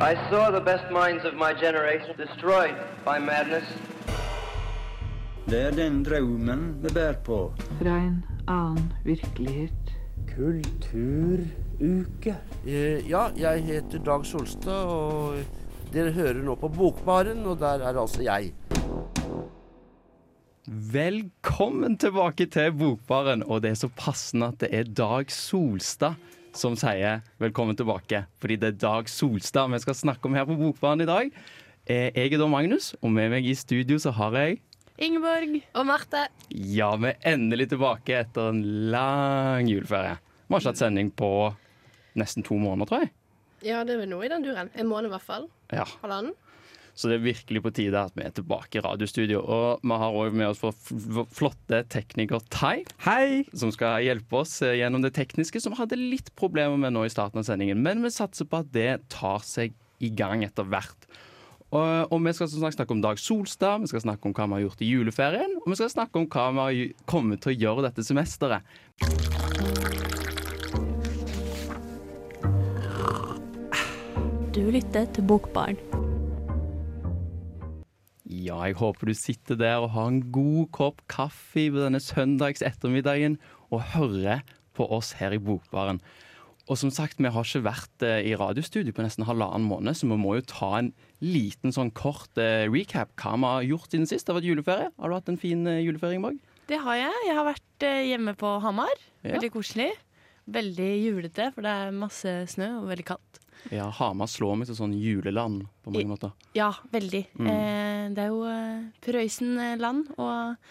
I saw the best minds of my generation destroyed by madness. Det er den drømmen vi bærer på. Fra en annen virkelighet. Kulturuke. Eh, Ja, jeg heter Dag Solstad, og dere hører nå på Bokbaren, og der er altså jeg. Velkommen tilbake til Bokbaren. Og det er så passende at det er Dag Solstad som sier velkommen tilbake. Fordi det er Dag Solstad vi skal snakke om her på Bokbaren i dag. Eh, Jeg er da Magnus, og med meg i studio så har jeg Ingeborg. Og Marte. Ja, vi er endelig tilbake etter en lang juleferie. Vi har ikke hatt sending på nesten to måneder, tror jeg. Ja, det er vel noe i den duren. En måned i hvert fall. Ja, Halvannen. Så det er virkelig på tide at vi er tilbake i radiostudio. Og vi har òg med oss vår flotte tekniker Tai. Hei! Som skal hjelpe oss eh, gjennom det tekniske, som vi hadde litt problemer med nå i starten av sendingen. Men vi satser på at det tar seg i gang etter hvert. Og, og vi skal som snakke om Dag Solstad, vi skal snakke om hva vi har gjort i juleferien, og vi skal snakke om hva vi har kommet til å gjøre dette semesteret. Du lytter til Bokbarn. Ja, jeg håper du sitter der og har en god kopp kaffe på denne søndags ettermiddagen og hører på oss her i Bokbaren. Og som sagt, vi har ikke vært eh, i radiostudio på nesten halvannen måned, så vi må jo ta en liten sånn kort eh, recap hva vi har gjort siden sist. Det har vært juleferie. Har du hatt en fin eh, juleferie, Ingeborg? Det har jeg. Jeg har vært hjemme på Hamar. Ja. Veldig koselig. Veldig julete, for det er masse snø og veldig kaldt. Ja, Hamar slår meg til sånn juleland på mange måter. Ja, veldig. Mm. Eh, det er jo eh, Prøysen-land, og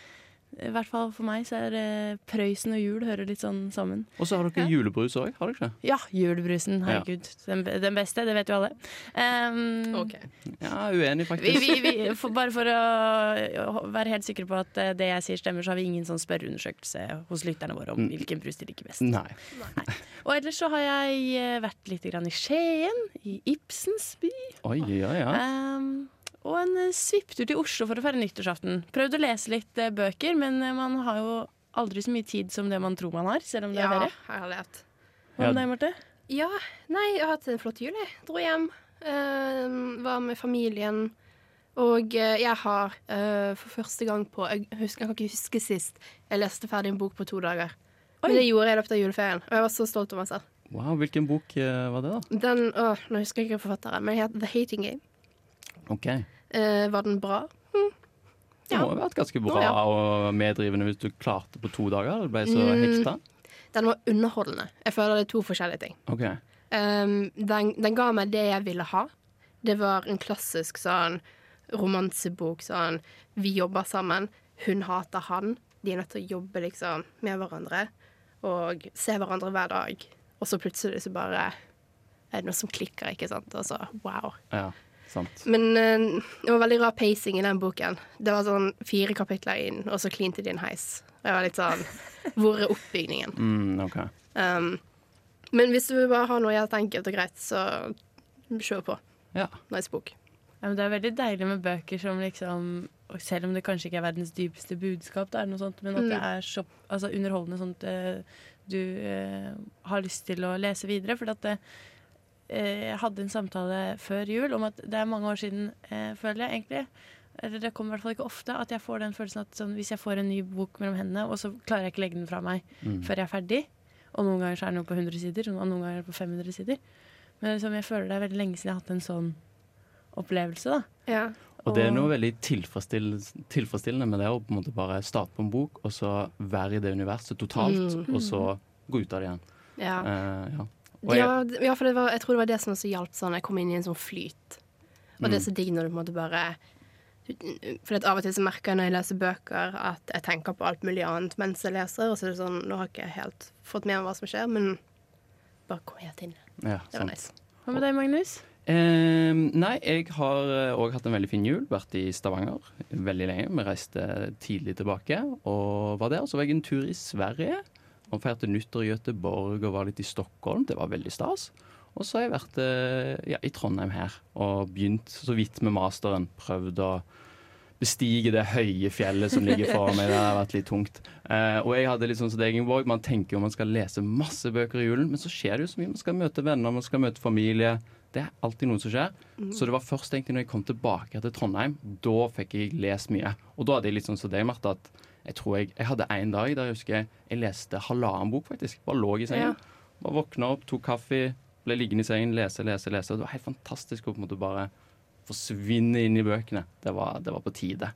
i hvert fall for meg så er eh, Prøysen og jul hører litt sånn sammen. Og så har dere Ja. julebrus òg, har dere ikke? Ja, julebrusen. Herregud. Den, den beste, det vet jo alle. Um, OK. Ja, uenig Vi, faktisk. vi, vi, for, bare for å å være helt sikre på at eh, det jeg sier stemmer, så har vi ingen sånn spørreundersøkelse hos lytterne våre om Mm. hvilken brus de liker best. Nei. Og ellers så har jeg eh, vært litt grann i Skien, i Ibsens by. Oi, ja, ja. Um, og en eh, svipptur til Oslo for å feire nyttårsaften. Prøvd å lese litt eh, bøker, men eh, man har jo aldri så mye tid som det man tror man har, selv om det er Ja, jeg herlighet. Hva Ja. med deg, Marte? Ja, nei, jeg har hatt en flott jul, jeg. Dro hjem. Uh, var med familien. Og uh, jeg har uh, for første gang på Jeg, husker, jeg kan ikke huske sist jeg leste ferdig en bok på to dager. Oi. Men det gjorde jeg i løpet av juleferien, og jeg var så stolt av meg selv. Wow, hvilken bok var det, da? Den, å, Nå husker jeg ikke forfatteren, men den het The Hating Game. Ok. Eh, var den bra? Det Ja. må ha vært ganske bra ja. og medrivende hvis du klarte på to dager. Du ble så Mm. hekta. Den var underholdende. Jeg føler det er to forskjellige ting. Okay. Um, den, den ga meg det jeg ville ha. Det var en klassisk sånn romansebok. Sånn vi jobber sammen, hun hater han. De er nødt til å jobbe liksom med hverandre og se hverandre hver dag. Og så plutselig så bare er det noe som klikker, ikke sant. Og så wow. Ja, sant. Men uh, det var veldig rar pacing i den boken. Det var sånn fire kapitler inn, og så klinte de en heis. Jeg var litt sånn Hvor er oppbygningen? Mm, ok. Um, men hvis du vil bare ha noe helt enkelt og greit, så kjør på. Ja. Nice bok. Ja, men det er veldig deilig med bøker som liksom og Selv om det kanskje ikke er verdens dypeste budskap, da, sånt, men at det Mm. er så altså, underholdende sånn at eh, du uh, har lyst til å lese videre. For at eh, jeg hadde en samtale før jul om at det er mange år siden, eh, føler jeg egentlig. Eller det kommer i hvert fall ikke ofte at jeg får den følelsen at sånn, hvis jeg får en ny bok mellom hendene, og så klarer jeg ikke legge den fra meg Mm. før jeg er ferdig. Og noen ganger så er den jo på 100 sider, og noen ganger er den på 500 sider. Men liksom, jeg føler det er veldig lenge siden jeg har hatt en sånn opplevelse, da. Ja. Og det er noe veldig tilfredsstill- tilfredsstillende med det å på en måte bare starte på en bok, og så være i det universet totalt, Mm. og så gå ut av det igjen. Ja. Uh, ja. Jeg, Ja, ja, for det var, jeg tror det var det som også hjalp sånn. Jeg kom inn i en sånn flyt. Og det er Mm. så digg når du på en måte bare For av og til så merker jeg når jeg leser bøker, at jeg tenker på alt mulig annet mens jeg leser. Og så er det sånn Nå har jeg ikke helt fått med meg hva som skjer, men bare kom helt inn. ja, Det var sant. nice. Hva med deg, Magnus? Eh, nei, jeg har òg hatt en veldig fin jul. Vært i Stavanger veldig lenge. Vi reiste tidlig tilbake og var der. Så var jeg en tur i Sverige og feirte nyttår i Göteborg og var litt i Stockholm. Det var veldig stas. Og så har jeg vært eh, ja, i Trondheim her og begynt så vidt med masteren. Prøvd å bestige det høye fjellet som ligger foran meg. Det har vært litt tungt. Eh, og jeg hadde litt sånn som deg, Ingeborg. Man tenker jo man skal lese masse bøker i julen, men så skjer det jo så mye. Man skal møte venner, man skal møte familie. Det er alltid noe som skjer. Mm. Så det var først egentlig når jeg kom tilbake til Trondheim, da fikk jeg lest mye. Og da hadde jeg litt sånn som deg, Marte, at jeg tror jeg, jeg hadde en dag der jeg husker jeg, jeg leste halvannen bok, faktisk. Bare lå i sengen. Bare våkna opp, tok kaffe, ble liggende i sengen, lese, lese, lese. Det var helt fantastisk å på en måte bare forsvinne inn i bøkene. Det var, det var på tide.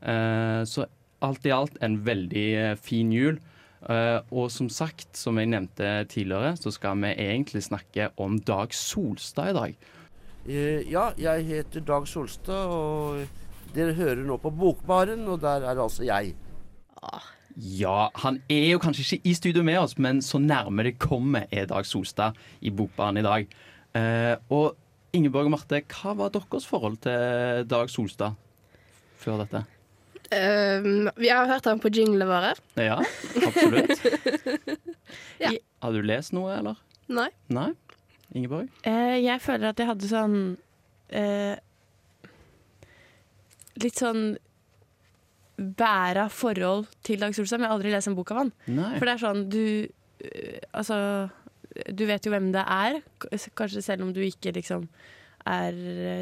Uh, så alt i alt en veldig uh, fin jul. Uh, og som sagt, som jeg nevnte tidligere, så skal vi egentlig snakke om Dag Solstad i dag. Eh, ja, jeg heter Dag Solstad, og dere hører nå på Bokbaren, og der er altså jeg. Ja, han er jo kanskje ikke i studio med oss, men så nærme det kommer er Dag Solstad i Bokbaren i dag. Eh, og Ingeborg og Marte, hva var deres forhold til Dag Solstad før dette? Um, vi har hørt han på jinglene våre. Ja, absolutt. Ja. Har du lest noe, eller? Nei. Nei? Ingeborg? Uh, jeg føler at jeg hadde sånn uh, Litt sånn bæra forhold til Dag Solstad, men jeg har aldri lest en bok av han. Nei. For det er sånn, du øh, Altså, du vet jo hvem det er, kanskje selv om du ikke liksom er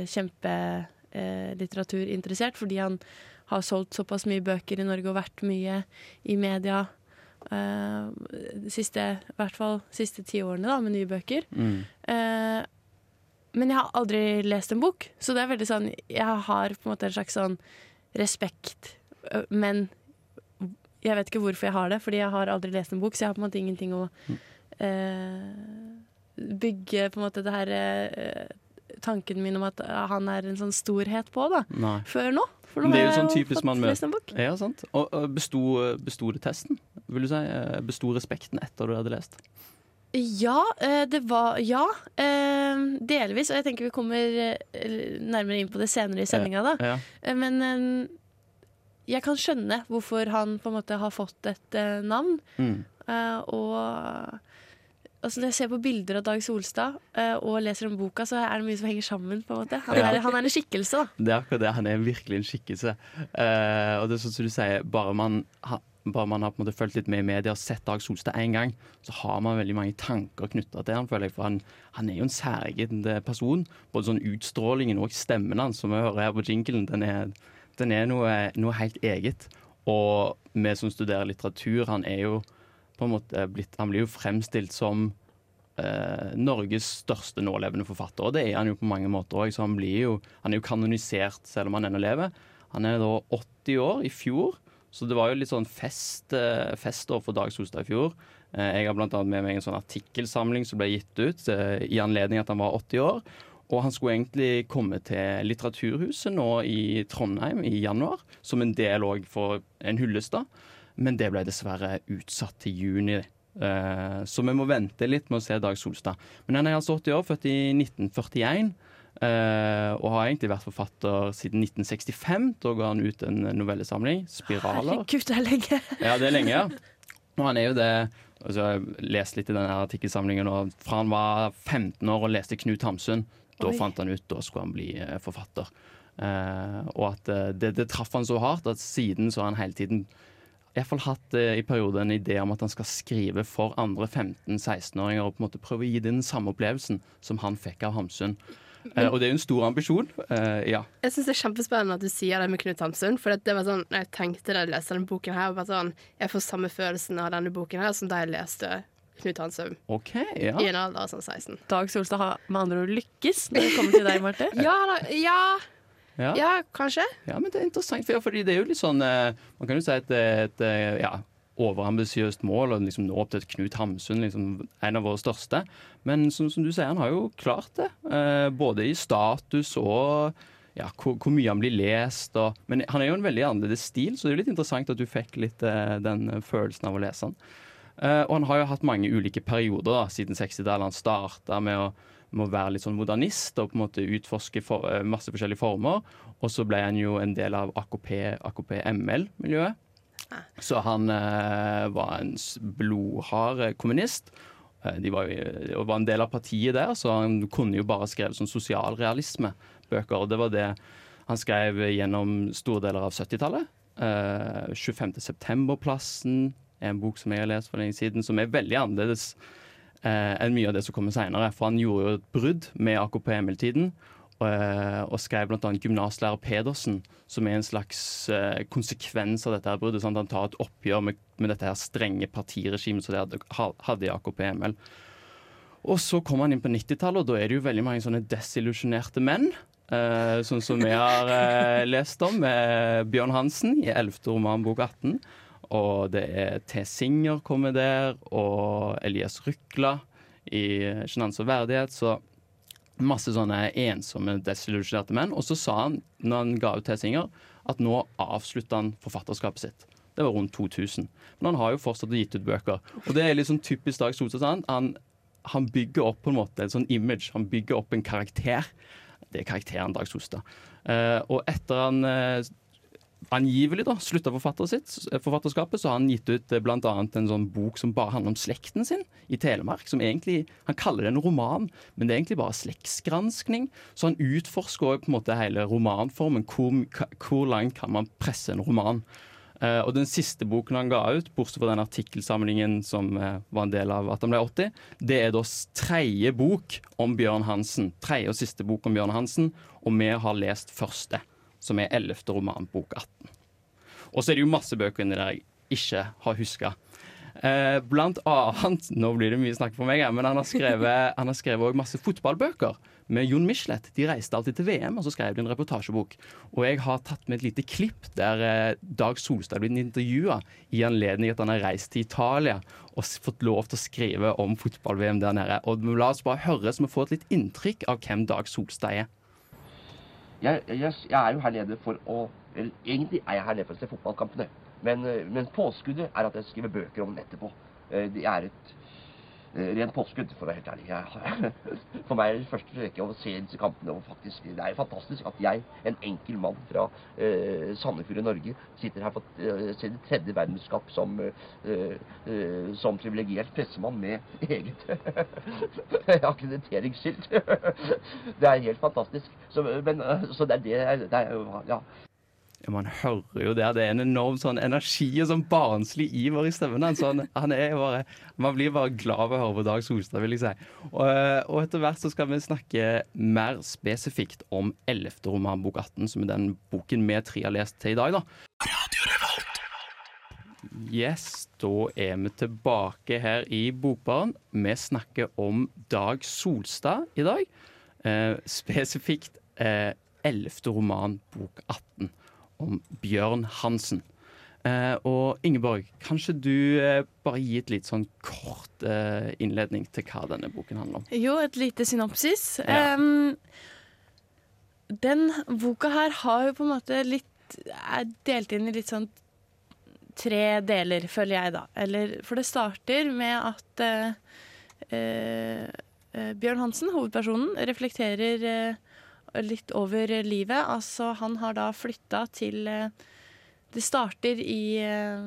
kjempelitteraturinteressert, fordi han har solgt såpass mye bøker i Norge og vært mye i media øh, de siste, i hvert fall siste ti årene da, med nye bøker. Mm. Eh, men jeg har aldri lest en bok, så det er veldig sånn Jeg har på en måte en slags sånn respekt, men jeg vet ikke hvorfor jeg har det, fordi jeg har aldri lest en bok, så jeg har på en måte ingenting å eh, bygge på en måte det her eh, tanken min om at han er en sånn storhet på, da. Nei. Før nå. For nå det er jo sånn typisk man møter. Ja, sant. Og, og besto, besto det testen, vil du si? Eh, Besto respekten etter du hadde lest? Ja, eh, det var Ja, eh, delvis. Og jeg tenker vi kommer nærmere inn på det senere i sendinga, da. Ja. Men jeg kan skjønne hvorfor han på en måte har fått et uh, navn. Mm. Uh, og altså, når jeg ser på bilder av Dag Solstad uh, og leser om boka, så er det mye som henger sammen. på en måte Han, Ja. er, han er en skikkelse, da. Det er akkurat det. Han er virkelig en skikkelse. Og det er sånn som du sier, bare man, ha, bare man har på en måte fulgt litt med i media og sett Dag Solstad én gang, så har man veldig mange tanker knytta til han, føler jeg. For han, han er jo en særegen person. Både sånn utstrålingen og stemmen hans, som vi hører her på jinglen, den er, den er noe, noe helt eget. Og vi som studerer litteratur, han er jo på en måte blitt Han blir jo fremstilt som eh, Norges største nålevende forfatter. Og det er han jo på mange måter òg, så han blir jo Han er jo kanonisert selv om han ennå lever. Han er da 80 år i fjor, så det var jo litt sånn fest, eh, festår for Dag Solstad i fjor. Eh, jeg har annet med meg en sånn artikkelsamling som ble gitt ut eh, i anledning at han var 80 år. Og han skulle egentlig komme til Litteraturhuset nå i Trondheim i januar, som en del òg for en hyllest, da. Men det ble dessverre utsatt til juni. Eh, så vi må vente litt med å se Dag Solstad. Men han er altså 80 år, født i 1941. Uh, og har egentlig vært forfatter siden 1965. Da ga han ut en novellesamling, 'Spiraler'. Herregud, det er lenge. Ja, det er lenge, ja. Og han er jo det altså, Jeg har lest litt i denne artikkelsamlingen og fra han var 15 år og leste Knut Hamsun. Da Oi. fant han ut da skulle han bli eh, forfatter. Eh, og at eh, det, det traff han så hardt at siden så har han hele tiden i hvert fall hatt eh, i perioder en idé om at han skal skrive for andre 15-16-åringer og på en måte prøve å gi den samme opplevelsen som han fikk av Hamsun. Eh, og det er jo en stor ambisjon. Uh, ja. Jeg syns det er kjempespennende at du sier det med Knut Hamsun. For det var sånn, når jeg tenkte da jeg leste denne boken her, og var sånn, jeg får samme følelsen av denne boken her som da jeg leste Knut Hansøm. Okay, ja. i en alder av sånn 16. Dag Solstad har med andre ord lykkes når det kommer til deg, Marte. Ja, da, ja, ja. ja, kanskje. Ja, men det er interessant, for, ja, fordi det er jo litt sånn eh, Man kan jo si at det er et eh, ja, overambisiøst mål å liksom nå opp til et Knut Hamsun, liksom en av våre største. Men som, som du sier, han har jo klart det. Eh, både i status og ja, hvor, hvor mye han blir lest. Og, men han er jo en veldig annerledes stil, så det er jo litt interessant at du fikk litt eh, den følelsen av å lese han. Eh, og han har jo hatt mange ulike perioder da, siden 60-tallet. Han starta med å med å være litt sånn modernist og på en måte utforske for, eh, masse forskjellige former. Og så ble han jo en del av AKP, AKP ML-miljøet. Så han eh, var en blodhard eh, kommunist. De var jo var en del av partiet der, så han kunne jo bare skrevet sånn sosialrealisme-bøker. Og det var det han skrev gjennom store deler av 70-tallet. Eh, 25. en bok som jeg har lest for lenge siden, som er veldig annerledes eh, enn mye av det som kommer seinere. For han gjorde jo et brudd med AKP-ML-tiden. eh, og skrev bl.a. gymnaslærer Pedersen, som er en slags eh, konsekvens av dette her bruddet. Sant? Han tar et oppgjør med, med dette her strenge partiregimet som de hadde, i AKP-ML. Og så kommer han inn på 90-tallet, og da er det jo veldig mange sånne desillusjonerte menn. eh, sånn som vi har eh, lest om, Bjørn Hansen i 11. roman bok 18. Og det er T. Singer kommer der, og Elias Rykla i Sjenanse og verdighet. Så masse sånne ensomme, desillusjonerte menn. Og så sa han, når han ga ut T. Singer, at nå avslutta han forfatterskapet sitt. Det var rundt 2000. Men han har jo fortsatt gitt ut bøker. Og det er litt sånn typisk Dag Solstad. Han, han, bygger opp på en måte et sånn image. Han bygger opp en karakter. Det er karakteren Dag Solstad. Uh, og etter han eh, angivelig da, slutta forfatterskapet, så har han gitt ut bl.a. blant annet en sånn bok som bare handler om slekten sin i Telemark. som egentlig, Han kaller det en roman, men det er egentlig bare slektsgranskning. Så han utforsker også på en måte hele romanformen. Hvor, hvor langt kan man presse en roman? Uh, og den siste boken han ga ut, bortsett fra den artikkelsamlingen som uh, var en del av at han ble 80, det er da tredje bok om Bjørn Hansen. Tredje og siste bok om Bjørn Hansen, og vi har lest første, som er ellevte roman, bok 18. Og så er det jo masse bøker inni der jeg ikke har huska. Eh, blant annet Nå blir det mye snakk for meg, men han har skrevet Han har skrevet masse fotballbøker med Jon Michelet. De reiste alltid til VM, og så skrev de en reportasjebok. Og jeg har tatt med et lite klipp der eh, Dag Solstad blir intervjua i anledning at han har reist til Italia og fått lov til å skrive om fotball-VM der nede. Og la oss bare høre, så vi får et litt inntrykk av hvem Dag Solstad er. Jeg, jeg, jeg er jo her nede for å eller, Egentlig er jeg her nede for å se fotballkampene. Men, eh, men påskuddet er at jeg skriver bøker om den etterpå. Eh, Det er et rent påskudd, for å være helt ærlig. Jeg, for meg er det første rekke å se disse kampene. Og faktisk, det er fantastisk at jeg, en enkel mann fra eh, Sandefjord i Norge, sitter her for å eh, se det tredje verdenskap som, eh, eh, som privilegert pressemann med eget akkrediteringsskilt. det er helt fantastisk. Så, men, eh, så det er det, det er, ja. Ja, Man hører jo det. Det er en enorm sånn energi og sånn barnslig iver i stemmen hans. Han, han er bare, man blir bare glad av å høre på Dag Solstad, vil jeg si. Og, og etter hvert så skal vi snakke mer spesifikt om 11. roman, bok 18, som er den boken vi tre har lest til i dag, da. Yes, da er vi tilbake her i Bokbaren. Vi snakker om Dag Solstad i dag. Eh, spesifikt eh, 11. roman, bok 18, om Bjørn Hansen. Eh, og Ingeborg, kanskje du eh, bare gi et litt sånn kort eh, innledning til hva denne boken handler om? Jo, et lite synopsis. Ja. Um, den boka her har jo på en måte litt Er delt inn i litt sånn tre deler, føler jeg, da. Eller, for det starter med at eh, eh, Bjørn Hansen, hovedpersonen, reflekterer eh, litt over livet. Altså, han har da flytta til eh, Det starter i eh,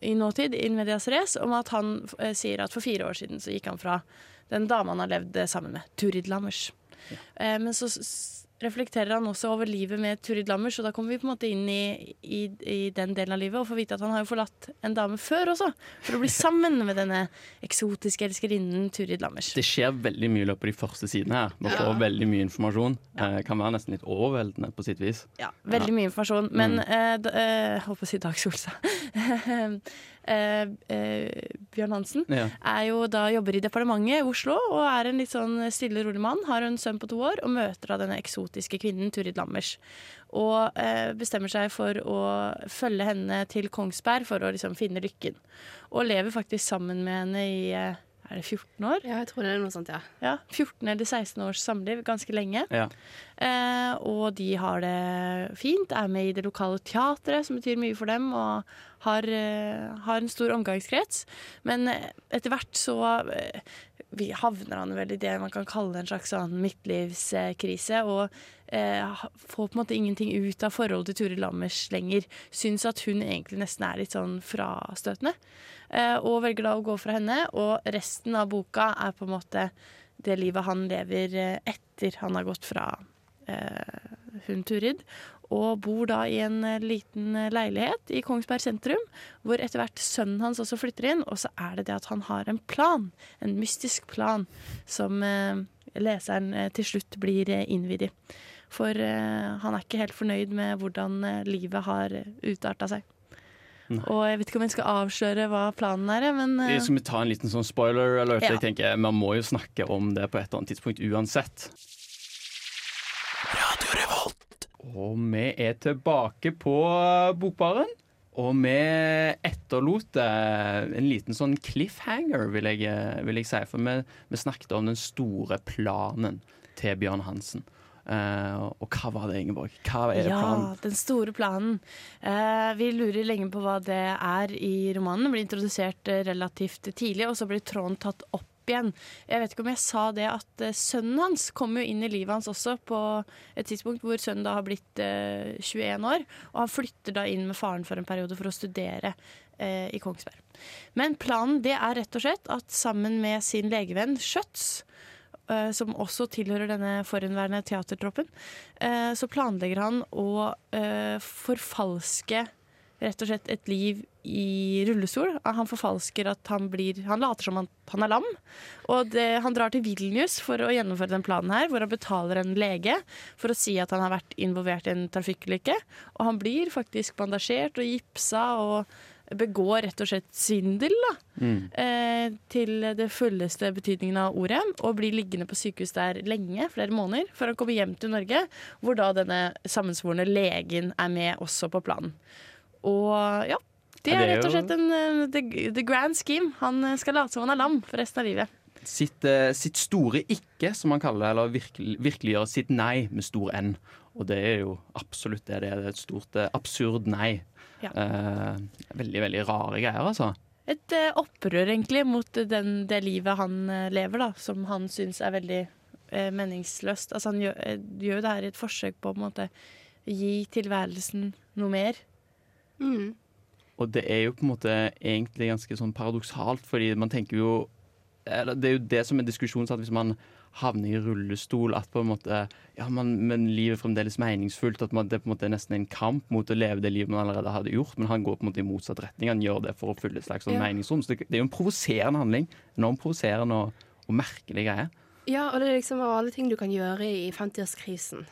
i nåtid, in medias race, om at han eh, sier at for fire år siden så gikk han fra den dama han har levd sammen med, Turid Lammers. Ja. men så reflekterer han også over livet med Turid Lammers, og da kommer vi på en måte inn i, i, i den delen av livet og får vite at han har jo forlatt en dame før også, for å bli sammen med denne eksotiske elskerinnen Turid Lammers. Det skjer veldig mye i løpet av de første sidene her. Vi får veldig mye informasjon. Eh, kan være nesten litt overveldende på sitt vis. Ja, veldig mye informasjon. Men Mm. eh, da, eh, holdt på å si Dag Solstad. eh, eh, Bjørn Hansen Ja. er jo da jobber i departementet i Oslo og er en litt sånn stille, rolig mann. Har en sønn på to år og møter da denne eksotiske kvinnen Turid Lammers. Og eh, bestemmer seg for å følge henne til Kongsberg for å liksom finne lykken. Og lever faktisk sammen med henne i eh, er det 14 år? Ja, jeg tror det er noe sånt, ja. Ja, 14 eller 16 års samliv, ganske lenge. Ja. Eh, og de har det fint, er med i det lokale teatret, som betyr mye for dem, og har, eh, har en stor omgangskrets. Men eh, etter hvert så eh, vi havner han vel i det man kan kalle en slags sånn midtlivskrise, og eh, får på en måte ingenting ut av forholdet til Turid Lammers lenger. Syns at hun egentlig nesten er litt sånn frastøtende, eh, og velger da å gå fra henne. Og resten av boka er på en måte det livet han lever eh, etter han har gått fra eh, hun Turid. Og bor da i en eh, liten eh, leilighet i Kongsberg sentrum, hvor etter hvert sønnen hans også flytter inn. Og så er det det at han har en plan, en mystisk plan, som eh, leseren til slutt blir innvidd i. For han er ikke helt fornøyd med hvordan livet har utarta seg. Nei. Og jeg vet ikke om jeg skal avsløre hva planen er, men uh... Skal vi ta en liten sånn spoiler alert? Ja. Jeg tenker Man må jo snakke om det på et eller annet tidspunkt uansett. Og vi er tilbake på Bokbaren. Og vi etterlot eh, en liten sånn cliffhanger, vil jeg, eh, vil jeg si. For vi, vi snakket om den store planen til Bjørn Hansen. Uh, og hva var det, Ingeborg? Hva er ja, planen? den store planen. Uh, vi lurer lenge på hva det er i romanen. Den blir introdusert eh, relativt tidlig, og så blir tråden tatt opp igjen. Jeg vet ikke om jeg sa det at eh, sønnen hans kom jo inn i livet hans også på et tidspunkt hvor sønnen da har blitt eh, 21 år, og han flytter da inn med faren for en periode for å studere eh, i Kongsberg. Men planen det er rett og slett at sammen med sin legevenn Schjøtz, eh, som også tilhører denne forhenværende teatertroppen, eh, så planlegger han å forfalske rett og slett et liv i rullestol. Han forfalsker at han blir Han later som han, han er lam. Og det, han drar til Vilnius for å gjennomføre den planen her, hvor han betaler en lege for å si at han har vært involvert i en trafikkulykke. Og han blir faktisk bandasjert og gipsa og begår rett og slett svindel, da. Mm. Eh, til det fulleste betydningen av ordet. Og blir liggende på sykehus der lenge, flere måneder, før han kommer hjem til Norge. Hvor da denne sammensvorne legen er med også på planen. Og ja, det er rett og slett en, eh, the, the grand scheme. Han eh, skal late som han er lam for resten av livet. sitt, eh, sitt store ikke, som han kaller det, eller virkelig, virkeliggjøre sitt nei med stor N. Og det er jo absolutt det. Det er et stort absurd nei. Ja. Eh, veldig, veldig rare greier, altså. Et opprør egentlig mot den, det livet han lever, da, som han syns er veldig meningsløst. Altså, han gjør, jo det her i et forsøk på å måte gi tilværelsen noe mer. Mm. Og det er jo på en måte egentlig ganske sånn paradoksalt, fordi man tenker jo eller Det er jo det som er diskusjonen, at hvis man havner i rullestol, at på en måte Ja, man, men livet er fremdeles meningsfullt, at man, det på en måte er nesten en kamp mot å leve det livet man allerede hadde gjort, men han går på en måte i motsatt retning. Han gjør det for å fylle et slags sånn Ja. meningsrom. Så det, det er jo en provoserende handling. Enormt provoserende og, og merkelig greie. Ja, og det er liksom av alle ting du kan gjøre i 50-årskrisen.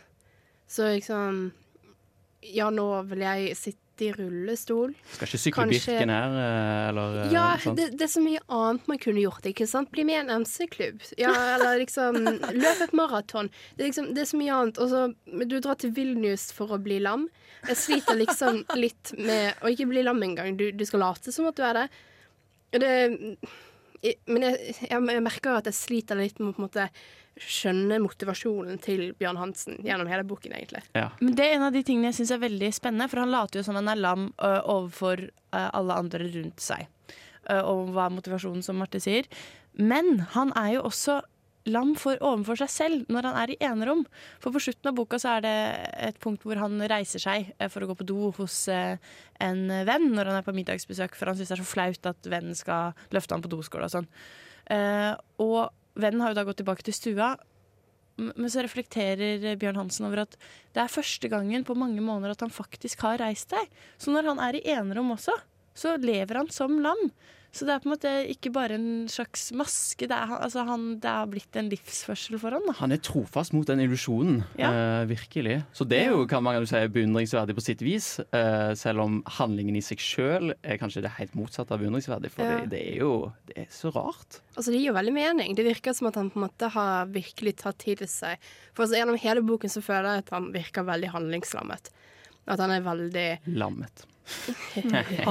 Så liksom Ja, nå vil jeg sitte i rullestol. Skal ikke sykle Kanskje- Birken her, eh, eller eh, Ja, det, det er så mye annet man kunne gjort. ikke sant? Bli med i en MC-klubb. Ja, eller liksom løpe et maraton. Det, liksom, det er så mye annet. Og så du drar til Vilnius for å bli lam. Jeg sliter liksom litt med å ikke bli lam engang. Du, du skal late som at du er det. Det men jeg, jeg merker at jeg sliter litt med å på en måte skjønne motivasjonen til Bjørn Hansen gjennom hele boken, egentlig. Ja. Men det er en av de tingene jeg syns er veldig spennende, for han later jo som han er lam ø, overfor ø, alle andre rundt seg. Ø, og hva er motivasjonen, som Marte sier. Men han er jo også lam for overfor seg selv når han er i enerom. For på slutten av boka så er det et punkt hvor han reiser seg for å gå på do hos en venn når han er på middagsbesøk, for han syns det er så flaut at vennen skal løfte ham på doskåla og sånn. Eh, og vennen har jo da gått tilbake til stua. Men så reflekterer Bjørn Hansen over at det er første gangen på mange måneder at han faktisk har reist seg. Så når han er i enerom også, så lever han som lam. Så det er på en måte ikke bare en slags maske, det, er, altså han, det har blitt en livsførsel for han. Da. Han er trofast mot den illusjonen, Ja. uh, virkelig. Så det er jo kan man jo si, beundringsverdig på sitt vis, Uh, selv om handlingen i seg sjøl er kanskje det helt motsatte av beundringsverdig. For Ja. det, det er jo det er så rart. Altså, Det gir jo veldig mening. Det virker som at han på en måte har virkelig tatt tid til seg. For altså, Gjennom hele boken så føler jeg at han virker veldig handlingslammet. At han er veldig Lammet.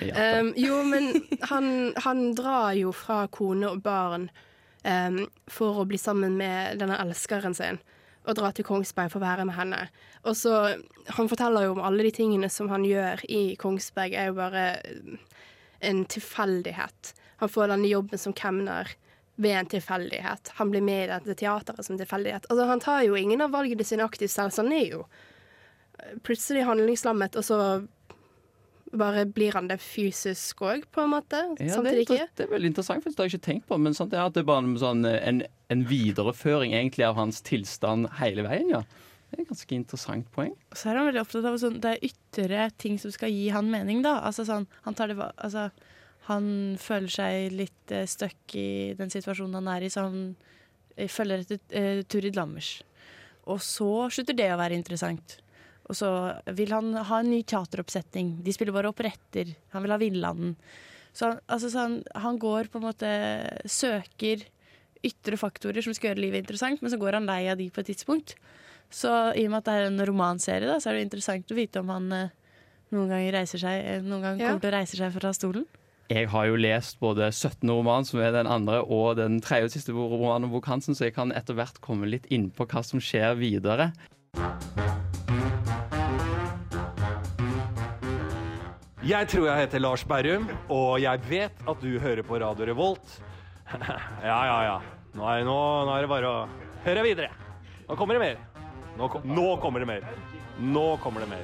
Ja, um, Jo, men han, han drar jo fra kone og barn um, for å bli sammen med denne elskeren sin. Og dra til Kongsberg for å være med henne. Og så, Han forteller jo om alle de tingene som han gjør i Kongsberg, er jo bare en tilfeldighet. Han får denne jobben som kemner ved en tilfeldighet. Han blir med i dette teateret som tilfeldighet. Altså, Han tar jo ingen av valgene sine aktivt selv, så han er jo plutselig handlingslammet, og så bare blir han det fysisk òg, på en måte. Ja, det, Samtidig ikke. det er veldig interessant, for det har jeg ikke tenkt på. Men sant, det er at det er bare en, sånn, en, en videreføring egentlig av hans tilstand hele veien, ja. Det er et ganske interessant poeng. Og så er han veldig opptatt av sånn, det er ytre ting som skal gi han mening, da. Altså sånn, han tar det Altså, han føler seg litt eh, stuck i den situasjonen han er i, så han eh, følger etter eh, Turid Lammers. Og så slutter det å være interessant. Og så vil han ha en ny teateroppsetning. De spiller bare operetter. Han vil ha Villanden. Så, han, altså, så han, han går på en måte Søker ytre faktorer som skal gjøre livet interessant, men så går han lei av de på et tidspunkt. Så i og med at det er en romanserie, da, så er det interessant å vite om han eh, noen ganger reiser seg eh, Noen gang Ja. kommer til å reise seg fra stolen. Jeg har jo lest både 17. roman, som er den andre, og den tredje og siste romanen om Bok Hansen, så jeg kan etter hvert komme litt inn på hva som skjer videre. Jeg tror jeg heter Lars Berrum, og jeg vet at du hører på Radio Revolt. ja, ja, ja. Nå er, nå, nå er det bare å høre videre. Nå kommer det mer. Nå, nå kommer det mer. Nå kommer det mer.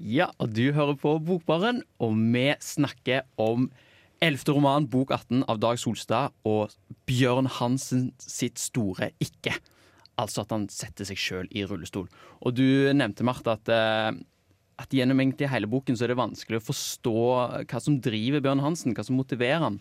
Ja, og du hører på Bokbaren, og vi snakker om 11. roman, bok 18 av Dag Solstad, og Bjørn Hansen sitt store ikke. Altså at han setter seg sjøl i rullestol. Og du nevnte, Marte, at, eh, at gjennom egentlig hele boken så er det vanskelig å forstå hva som driver Bjørn Hansen, hva som motiverer han.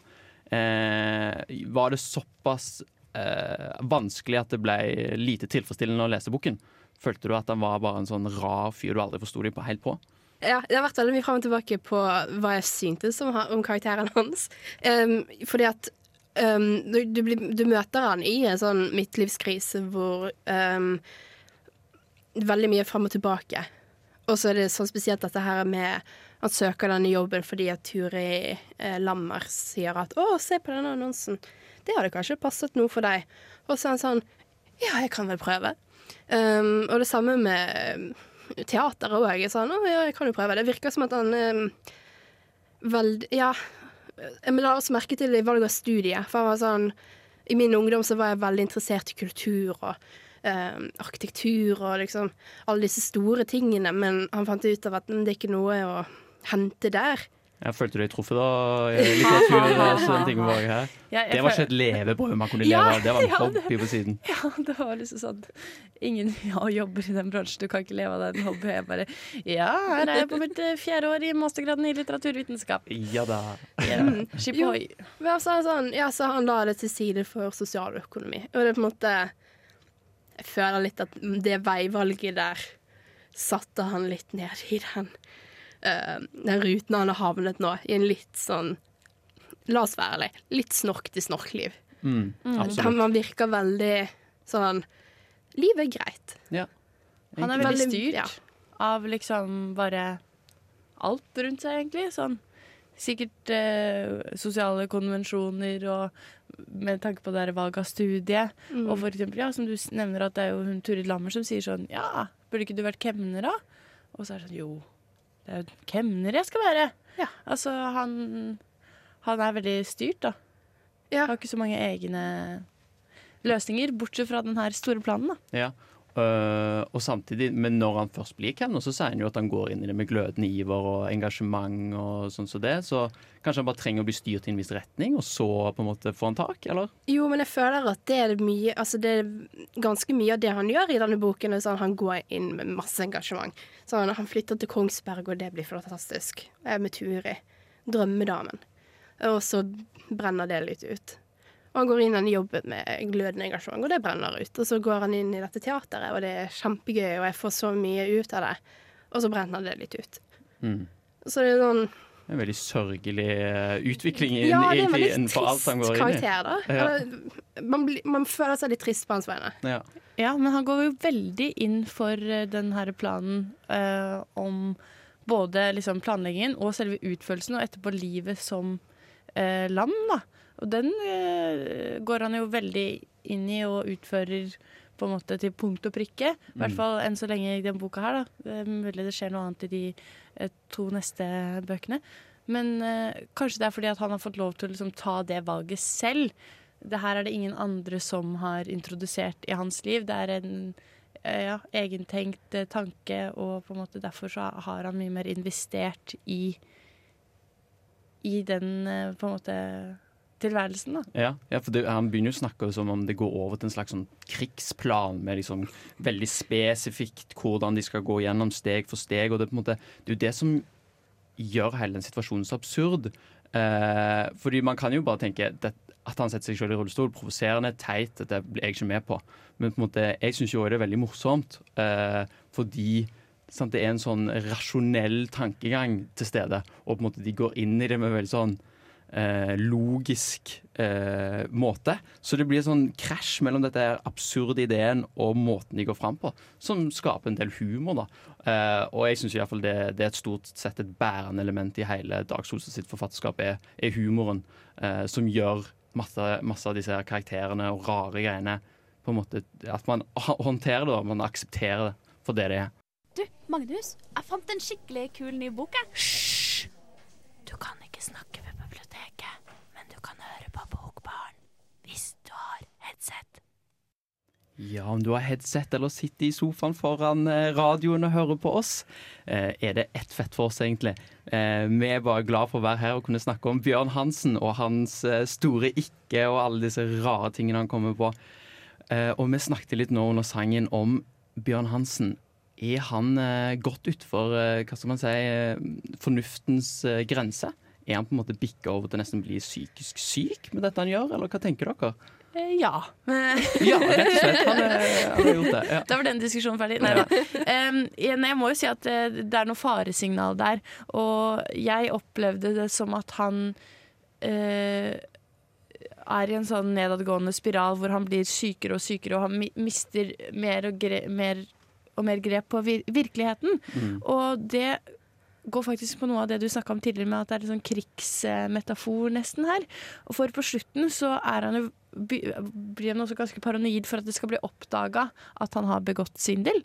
Eh, var det såpass eh, vanskelig at det ble lite tilfredsstillende å lese boken? Følte du at han var bare en sånn rar fyr du aldri forsto deg på helt på? Ja, det har vært veldig mye fram og tilbake på hva jeg syntes om, om karakteren hans. Um, fordi at um, du, du, du møter han i en sånn midtlivskrise hvor um, Veldig mye fram og tilbake. Og så er det sånn spesielt dette her med Han søker denne jobben fordi at Turi eh, Lammer sier at 'Å, se på denne annonsen. Det hadde kanskje passet noe for deg.' Og så er han sånn 'Ja, jeg kan vel prøve'. Um, og det samme med teater òg. Sånn, å, ja, jeg kan jo prøve. Det virker som at han um, veld... Ja. Jeg la også merke til det i valg av studie. For sånn I min ungdom så var jeg veldig interessert i kultur og eh, arkitektur og liksom alle disse store tingene, men han fant ut av at det er ikke noe å hente der. Jeg følte du deg truffet da? Litteratur og sånne ting var her. Ja, Det var ikke et levebrød man kunne leve av, det var en hobby på siden. Ja, det var liksom sånn Ingen ja, jobber i den bransjen, du kan ikke leve av den hobbyen. Jeg bare Ja, her er jeg på mitt eh, fjerde år i mastergraden i litteraturvitenskap. Ja da. Ja, Jo, Men så, er sånn, ja, så han la det til side for sosialøkonomi. Og det er på en måte Jeg føler litt at det veivalget der satte han litt ned i den Den ruten han har havnet nå, i en litt sånn La oss være ærlige. Litt snorkete snorkliv. Mm, Han, absolutt. man virker veldig sånn Livet er greit. Ja. Han er veldig Veldig- styrt ja. av liksom bare alt rundt seg, egentlig. Sånn sikkert eh, sosiale konvensjoner og med tanke på det der valg av studie. Mm. Og for eksempel, ja, som du nevner, at det er jo hun Turid Lammer som sier sånn Ja, burde ikke du vært kemner, da? Og så er det sånn Jo, det er jo kemner jeg skal være. Ja. Altså, han Han er veldig styrt, da. Ja. Har ikke så mange egne løsninger, bortsett fra den her store planen, da. Ja. Øh, og samtidig, men når han først blir kelner, så sier han jo at han går inn i det med glødende iver og engasjement og sånn som det. Så kanskje han bare trenger å bli styrt i en viss retning, og så på en måte få han tak, eller? Jo, men jeg føler at det er mye Altså det er ganske mye av det han gjør i denne boken. Sånn, han går inn med masse engasjement. Sånn, han flytter til Kongsberg, og det blir fantastisk. Er med Turi. Drømmedamen. Og så brenner det litt ut. Og han går inn i denne jobben med glødende engasjement, og det brenner ut. Og så går han inn i dette teateret, og det er kjempegøy, og jeg får så mye ut av det. Og så brenner det litt ut. Mm. Så det er sånn En veldig sørgelig øh, utvikling inn, Ja, det er en veldig innenfor alt han trist går inn i. karakter, da. Ja. Eller, man, blir- man føler seg litt trist på hans vegne. Ja. Ja, men han går jo veldig inn for denne den her planen uh, om både liksom planleggingen og selve utførelsen, og etterpå livet som uh, lam. da. Og den eh, går han jo veldig inn i og utfører på en måte til punkt og prikke. I hvert Mm. fall enn så lenge i den boka her. da. Det er mulig det skjer noe annet i de eh, to neste bøkene. Men eh, kanskje det er fordi at han har fått lov til å liksom, ta det valget selv. Det her er det ingen andre som har introdusert i hans liv. Det er en eh, ja, egentenkt eh, tanke, og på en måte derfor så har han mye mer investert i i den på en måte tilværelsen, da. Ja, ja for det, Han begynner jo å snakke som om det går over til en slags sånn krigsplan med liksom veldig spesifikt hvordan de skal gå gjennom steg for steg. og Det er på en måte, det er jo det som gjør hele den situasjonen så absurd. Eh, fordi man kan jo bare tenke det, at han setter seg selv i rullestol, provoserende, teit, det blir jeg ikke med på. Men på en måte, jeg syns jo også det er veldig morsomt, eh, fordi sant, det er en sånn rasjonell tankegang til stede. Og på en måte de går inn i det med veldig sånn eh, logisk eh, måte. Så det blir sånn krasj mellom dette absurde ideen og måten de går fram på, som skaper en del humor. da. Eh, og jeg syns det, det er et stort sett et bærende element i hele Dag Solstad sitt forfatterskap, er, er humoren, eh, som gjør masse, masse, av disse karakterene og rare greiene på en måte, At man håndterer det, og man aksepterer det for det det er. Du, Magnus, jeg fant en skikkelig kul ny bok, jeg. Hysj! Du kan ikke snakke ved biblioteket, men du kan høre på Bokbaren hvis du har headset. Ja, om du har headset eller sitter i sofaen foran eh, radioen og hører på oss, eh, er det ett fett for oss, egentlig. Eh, vi er bare glad for å være her og kunne snakke om Bjørn Hansen og hans store ikke og alle disse rare tingene han kommer på. Og vi snakket litt nå under sangen om Bjørn Hansen. Er han godt utfor hva skal man si, fornuftens grense? Er han på en måte bikka over til nesten bli psykisk syk med dette han gjør, eller hva tenker dere? Eh, ja. ja, rett og slett. Han, han har gjort det. Ja. Da var den diskusjonen ferdig. Nei da. Um, jeg må jo si at eh, det er noe faresignal der. Og jeg opplevde det som at han uh, er i en sånn nedadgående spiral hvor han blir sykere og sykere, og han mister mer og, mer, og mer grep på vir virkeligheten. Mm. Og det går faktisk på noe av det du snakka om tidligere, med at det er en sånn krigsmetafor nesten her. Og for på slutten så er han jo blir han også ganske paranoid for at det skal bli oppdaga at han har begått svindel.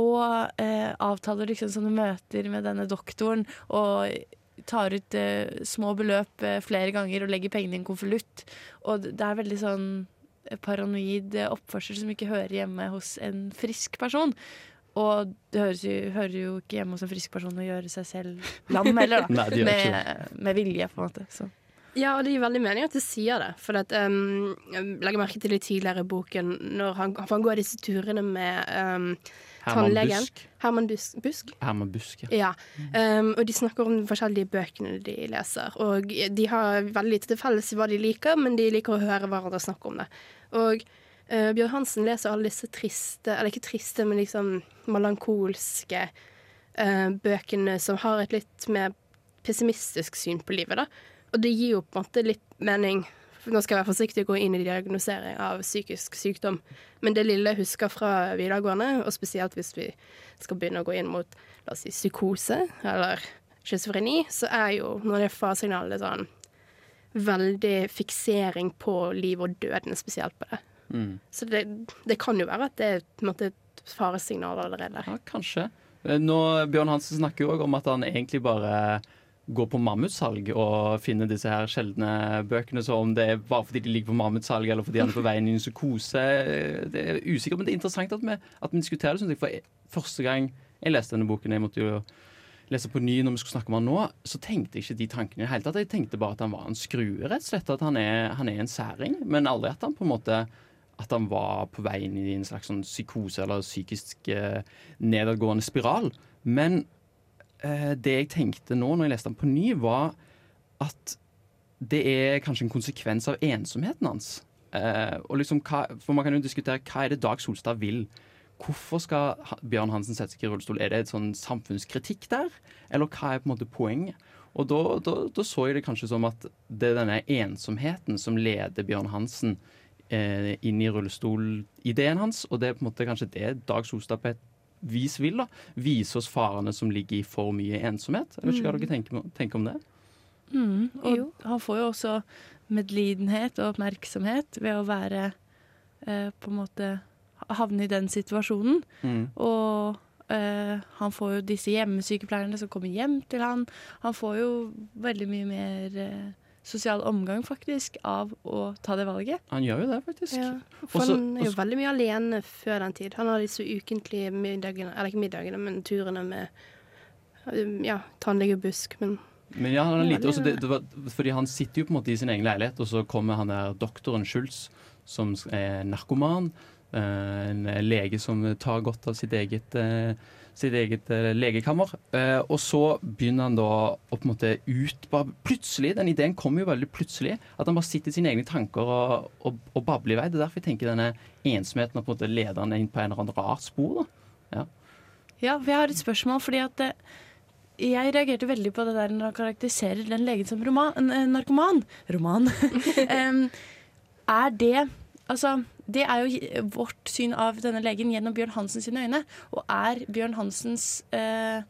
Og eh, avtaler liksom sånne møter med denne doktoren og tar ut eh, små beløp eh, flere ganger og legger pengene i en konvolutt. Og det er veldig sånn paranoid oppførsel som ikke hører hjemme hos en frisk person. Og det jo, hører jo ikke hjemme hos en frisk person å gjøre seg selv lam heller, da. Nei, med, med, vilje, på en måte. Så. Ja, og det gir veldig mening at du sier det. For at, um, jeg legger merke til litt tidligere i boken, når han, han går disse turene med um, tannlegen. Busk. Herman Busk. Busk? Herman Busk, ja. ja. Um, og de snakker om de forskjellige bøkene de leser. Og de har veldig lite til felles i hva de liker, men de liker å høre hverandre snakke om det. Og uh, Bjørn Hansen leser alle disse triste, eller ikke triste, men liksom melankolske uh, bøkene som har et litt mer pessimistisk syn på livet, da. Og det gir jo på en måte litt mening. Nå skal jeg være forsiktig å gå inn i diagnosering av psykisk sykdom, men det lille jeg husker fra videregående, og spesielt hvis vi skal begynne å gå inn mot la oss si, psykose eller schizofreni, så er jo når det er faresignalene sånn veldig fiksering på liv og døden, spesielt på det. Mm. Så det, det, kan jo være at det er på en måte et faresignal allerede. Ja, kanskje. Nå, Bjørn Hansen snakker jo òg om at han egentlig bare går på mammutsalg og finner disse her sjeldne bøkene. Så om det er bare fordi de ligger på mammutsalg eller fordi han er på vei inn i en psykose, det er usikkert. Men det er interessant at vi, at vi diskuterer det. For første gang jeg leste denne boken, jeg måtte jo lese på ny når vi skulle snakke om han nå, så tenkte jeg ikke de tankene i det hele tatt. Jeg tenkte bare at han var en skrue, rett og slett. At han er, han er en særing. Men aldri at han på en måte at han var på vei inn i en slags sånn psykose eller psykisk eh, nedadgående spiral. Men Eh, det jeg tenkte nå når jeg leste den på ny, var at det er kanskje en konsekvens av ensomheten hans. Eh, liksom, hva, for Man kan jo diskutere hva er det Dag Solstad vil. Hvorfor skal Bjørn Hansen sette seg i rullestol? Er det et sånn samfunnskritikk der, eller hva er på en måte poenget? Og da, da, da, så jeg det kanskje som at det er denne ensomheten som leder Bjørn Hansen eh, inn i rullestolideen hans, og det er på en måte kanskje det Dag Solstad på et vis vil. da, Vise oss farene som ligger i for mye ensomhet. Jeg vet ikke hva dere tenker, tenker om det? Mm, og jo. han får jo også medlidenhet og oppmerksomhet ved å være eh, på en måte havne i den situasjonen. Mm. Og eh, han får jo disse hjemmesykepleierne som kommer hjem til han. Han får jo veldig mye mer eh, sosial omgang, faktisk, av å ta det valget. Han gjør jo det, faktisk. Ja, for også, han er jo også, veldig mye alene før den tid. Han har disse ukentlige middagene, eller ikke middagene, men turene med ja, tannlegebusk. Men Men ja, han er lite, også det, det var, fordi han sitter jo på en måte i sin egen leilighet, og så kommer han der doktoren Schultz, som er narkoman. eh, en lege som tar godt av sitt eget, eh, sitt eget eh, legekammer. Eh, og så begynner han da å på en måte ut bare Plutselig, den ideen kommer jo veldig plutselig. At han bare sitter i sine egne tanker og, og, og babler i vei. Det er derfor jeg tenker denne ensomheten og på en måte leder han inn på en eller annen rart spor. da. Ja. Ja, jeg har et spørsmål, fordi at eh, jeg reagerte veldig på det der når han karakteriserer den legen som roman, narkoman. Roman. um, er det Altså, det er jo vårt syn av denne legen gjennom Bjørn Hansen sine øyne. Og er Bjørn Hansens øh,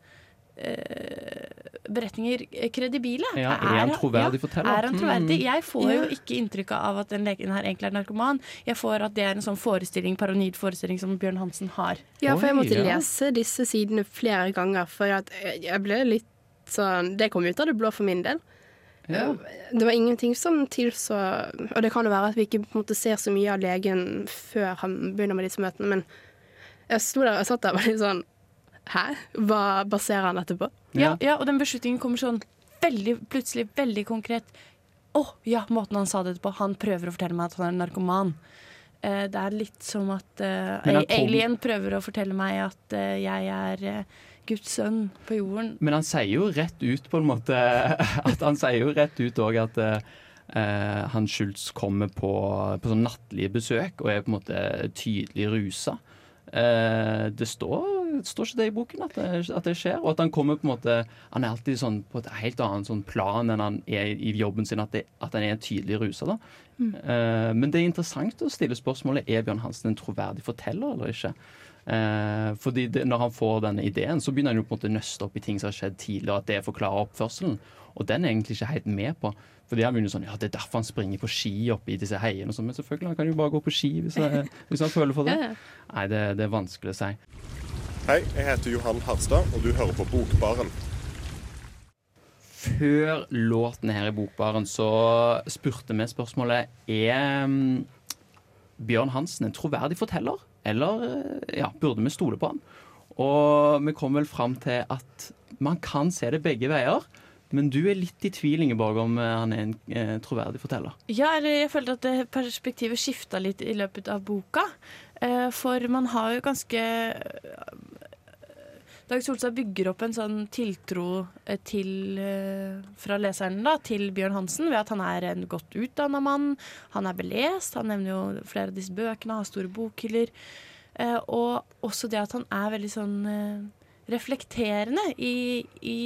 øh, beretninger kredibile? Ja, er han troverdig forteller? Er han troverdig? Mm. Jeg får jo ikke inntrykk av at den legen her egentlig er narkoman. Jeg får at det er en sånn forestilling, paranoid forestilling som Bjørn Hansen har. Ja, for jeg Oi, måtte ja. lese disse sidene flere ganger, for at jeg jeg ble litt sånn Det kom ut av det blå for min del. Ja. Det var ingenting som tilså Og det kan jo være at vi ikke på en måte ser så mye av legen før han begynner med disse møtene, men jeg sto der og satt der og var litt sånn Hæ? Hva baserer han dette på? Ja, ja, og den beslutningen kommer sånn veldig plutselig, veldig konkret. Å, ja, måten han sa det på. Han prøver å fortelle meg at han er narkoman. Eh, det er litt som at eh, Alien prøver å fortelle meg at eh, jeg er eh, Guds sønn på jorden. Men han sier jo rett ut på en måte at Han sier jo rett ut òg at eh, han Schultz kommer på, på sånn nattlige besøk og er på en måte tydelig rusa. Eh, det, står, står ikke det i boken at det, at det skjer. Og at han kommer på en måte Han er alltid sånn på et helt annet sånn plan enn han er i jobben sin, at, det, at han er tydelig rusa. da. Eh, men det er interessant å stille spørsmålet er Bjørn Hansen en troverdig forteller eller ikke. Eh, fordi det, Når han får denne ideen, så begynner han jo på en måte å nøste opp i ting som har skjedd tidligere, at det forklarer oppførselen. Og den er egentlig ikke helt med på. Fordi han begynner sånn, ja, Det er derfor han springer på ski oppe i disse heiene. og sånn, Men selvfølgelig, han kan jo bare gå på ski hvis, han- hvis han føler for det. Nei, det, det er vanskelig å si. Hei, jeg heter Johan Harstad, og du hører på Bokbaren. Før låten her i Bokbaren så spurte vi spørsmålet Er mm, Bjørn Hansen en troverdig forteller, eller eh, ja, burde vi stole på han? Og vi kom vel fram til at man kan se det begge veier. Men du er litt i tvil, Ingeborg, om eh, han er en eh, troverdig forteller. Ja, eller jeg følte at perspektivet skifta litt i løpet av boka. Eh, For man har jo ganske Dag Solstad bygger opp en sånn tiltro eh, til, eh, fra leseren da, til Bjørn Hansen ved at han er en godt utdanna mann. Han er belest, han nevner jo flere av disse bøkene, har store bokhyller. Eh, Og også det at han er veldig sånn reflekterende i, i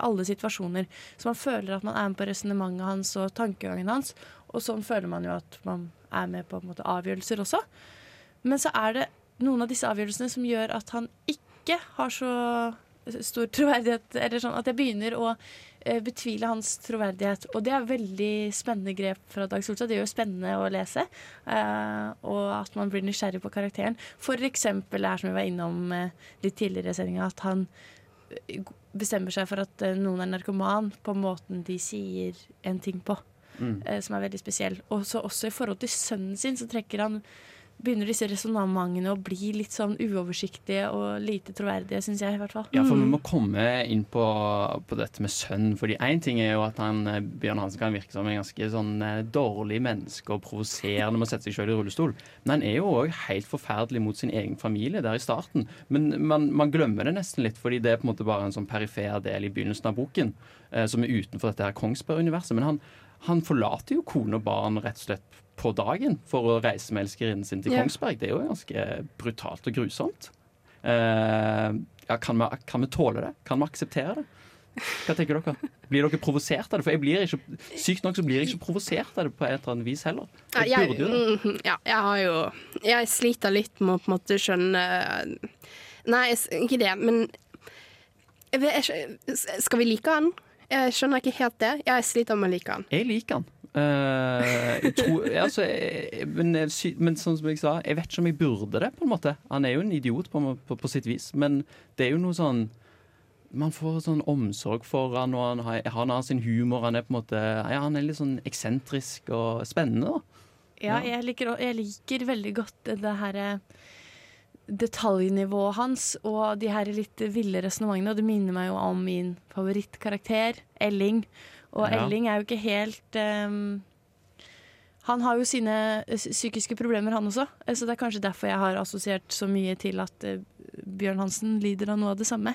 alle situasjoner. Så man føler at man er med på resonnementet hans og tankegangen hans. Og sånn føler man jo at man er med på, på måte, avgjørelser også. Men så er det noen av disse avgjørelsene som gjør at han ikke har så stor troverdighet. Eller sånn at jeg begynner å eh, betvile hans troverdighet. Og det er veldig spennende grep fra Dag Solstad. Det gjør jo spennende å lese. eh, og at man blir nysgjerrig på karakteren. For eksempel er som vi var innom eh, litt tidligere i sendinga, at han bestemmer seg for at noen er narkoman på måten de sier en ting på. Mm. som er veldig spesiell. Og så også i forhold til sønnen sin, så trekker han Begynner disse resonnementene å bli litt sånn uoversiktlige og lite troverdige, syns jeg i hvert fall. Ja, for vi må komme inn på, på dette med sønn. Fordi én ting er jo at han, eh, Bjørn Hansen kan virke som en ganske sånn eh, dårlig menneske og provoserende med å sette seg selv i rullestol. Men han er jo òg helt forferdelig mot sin egen familie der i starten. Men man, man glemmer det nesten litt, fordi det er på en måte bare en sånn perifer del i begynnelsen av boken, eh, som er utenfor dette her Kongsberg-universet. Men han, han forlater jo kone og barn rett og slett på dagen for å reise med elskerinnen sin til. Kongsberg. Det er jo ganske brutalt og grusomt. Uh, ja, kan, vi, kan vi tåle det? Kan vi akseptere det? Hva tenker dere? Blir dere provosert av det? For jeg blir ikke, Sykt nok så blir jeg ikke provosert av det på et eller annet vis heller. Ja, Jeg burde jo mhm, ja, jeg har jo Jeg sliter litt med å på en måte skjønne Nei, ikke det, men jeg Skal vi like han? Jeg skjønner ikke helt det. Jeg sliter med å like han. Jeg liker han. Eh, jeg tror, altså, jeg, men, men sånn som jeg sa, jeg vet ikke om jeg burde det, på en måte. Han er jo en idiot på, på, på sitt vis, men det er jo noe sånn Man får sånn omsorg for han, og han har, han har sin humor. Han er på en måte Ja, han er litt sånn eksentrisk og spennende, da. Ja, jeg liker, jeg liker veldig godt det her eh, detaljnivået hans og de her litt ville resonnementene. Og det minner meg jo om min favorittkarakter, Elling. Og Ja. Elling er jo ikke helt um, Han har jo sine eh, psykiske problemer, han også. Eh, Så det er kanskje derfor jeg har assosiert så mye til at uh, Bjørn Hansen lider av noe av det samme.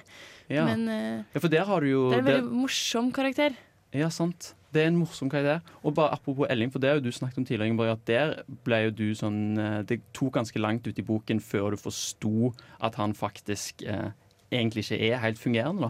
Ja. Men uh, ja, for der har du jo det er en der- veldig morsom karakter. Ja, sant. Det er en morsom karakter. Og bare apropos Elling, for det har jo du snakket om tidligere, Ingeborg, at der ble jo du sånn Det tok ganske langt ut i boken før du forsto at han faktisk eh, egentlig ikke er helt fungerende, da.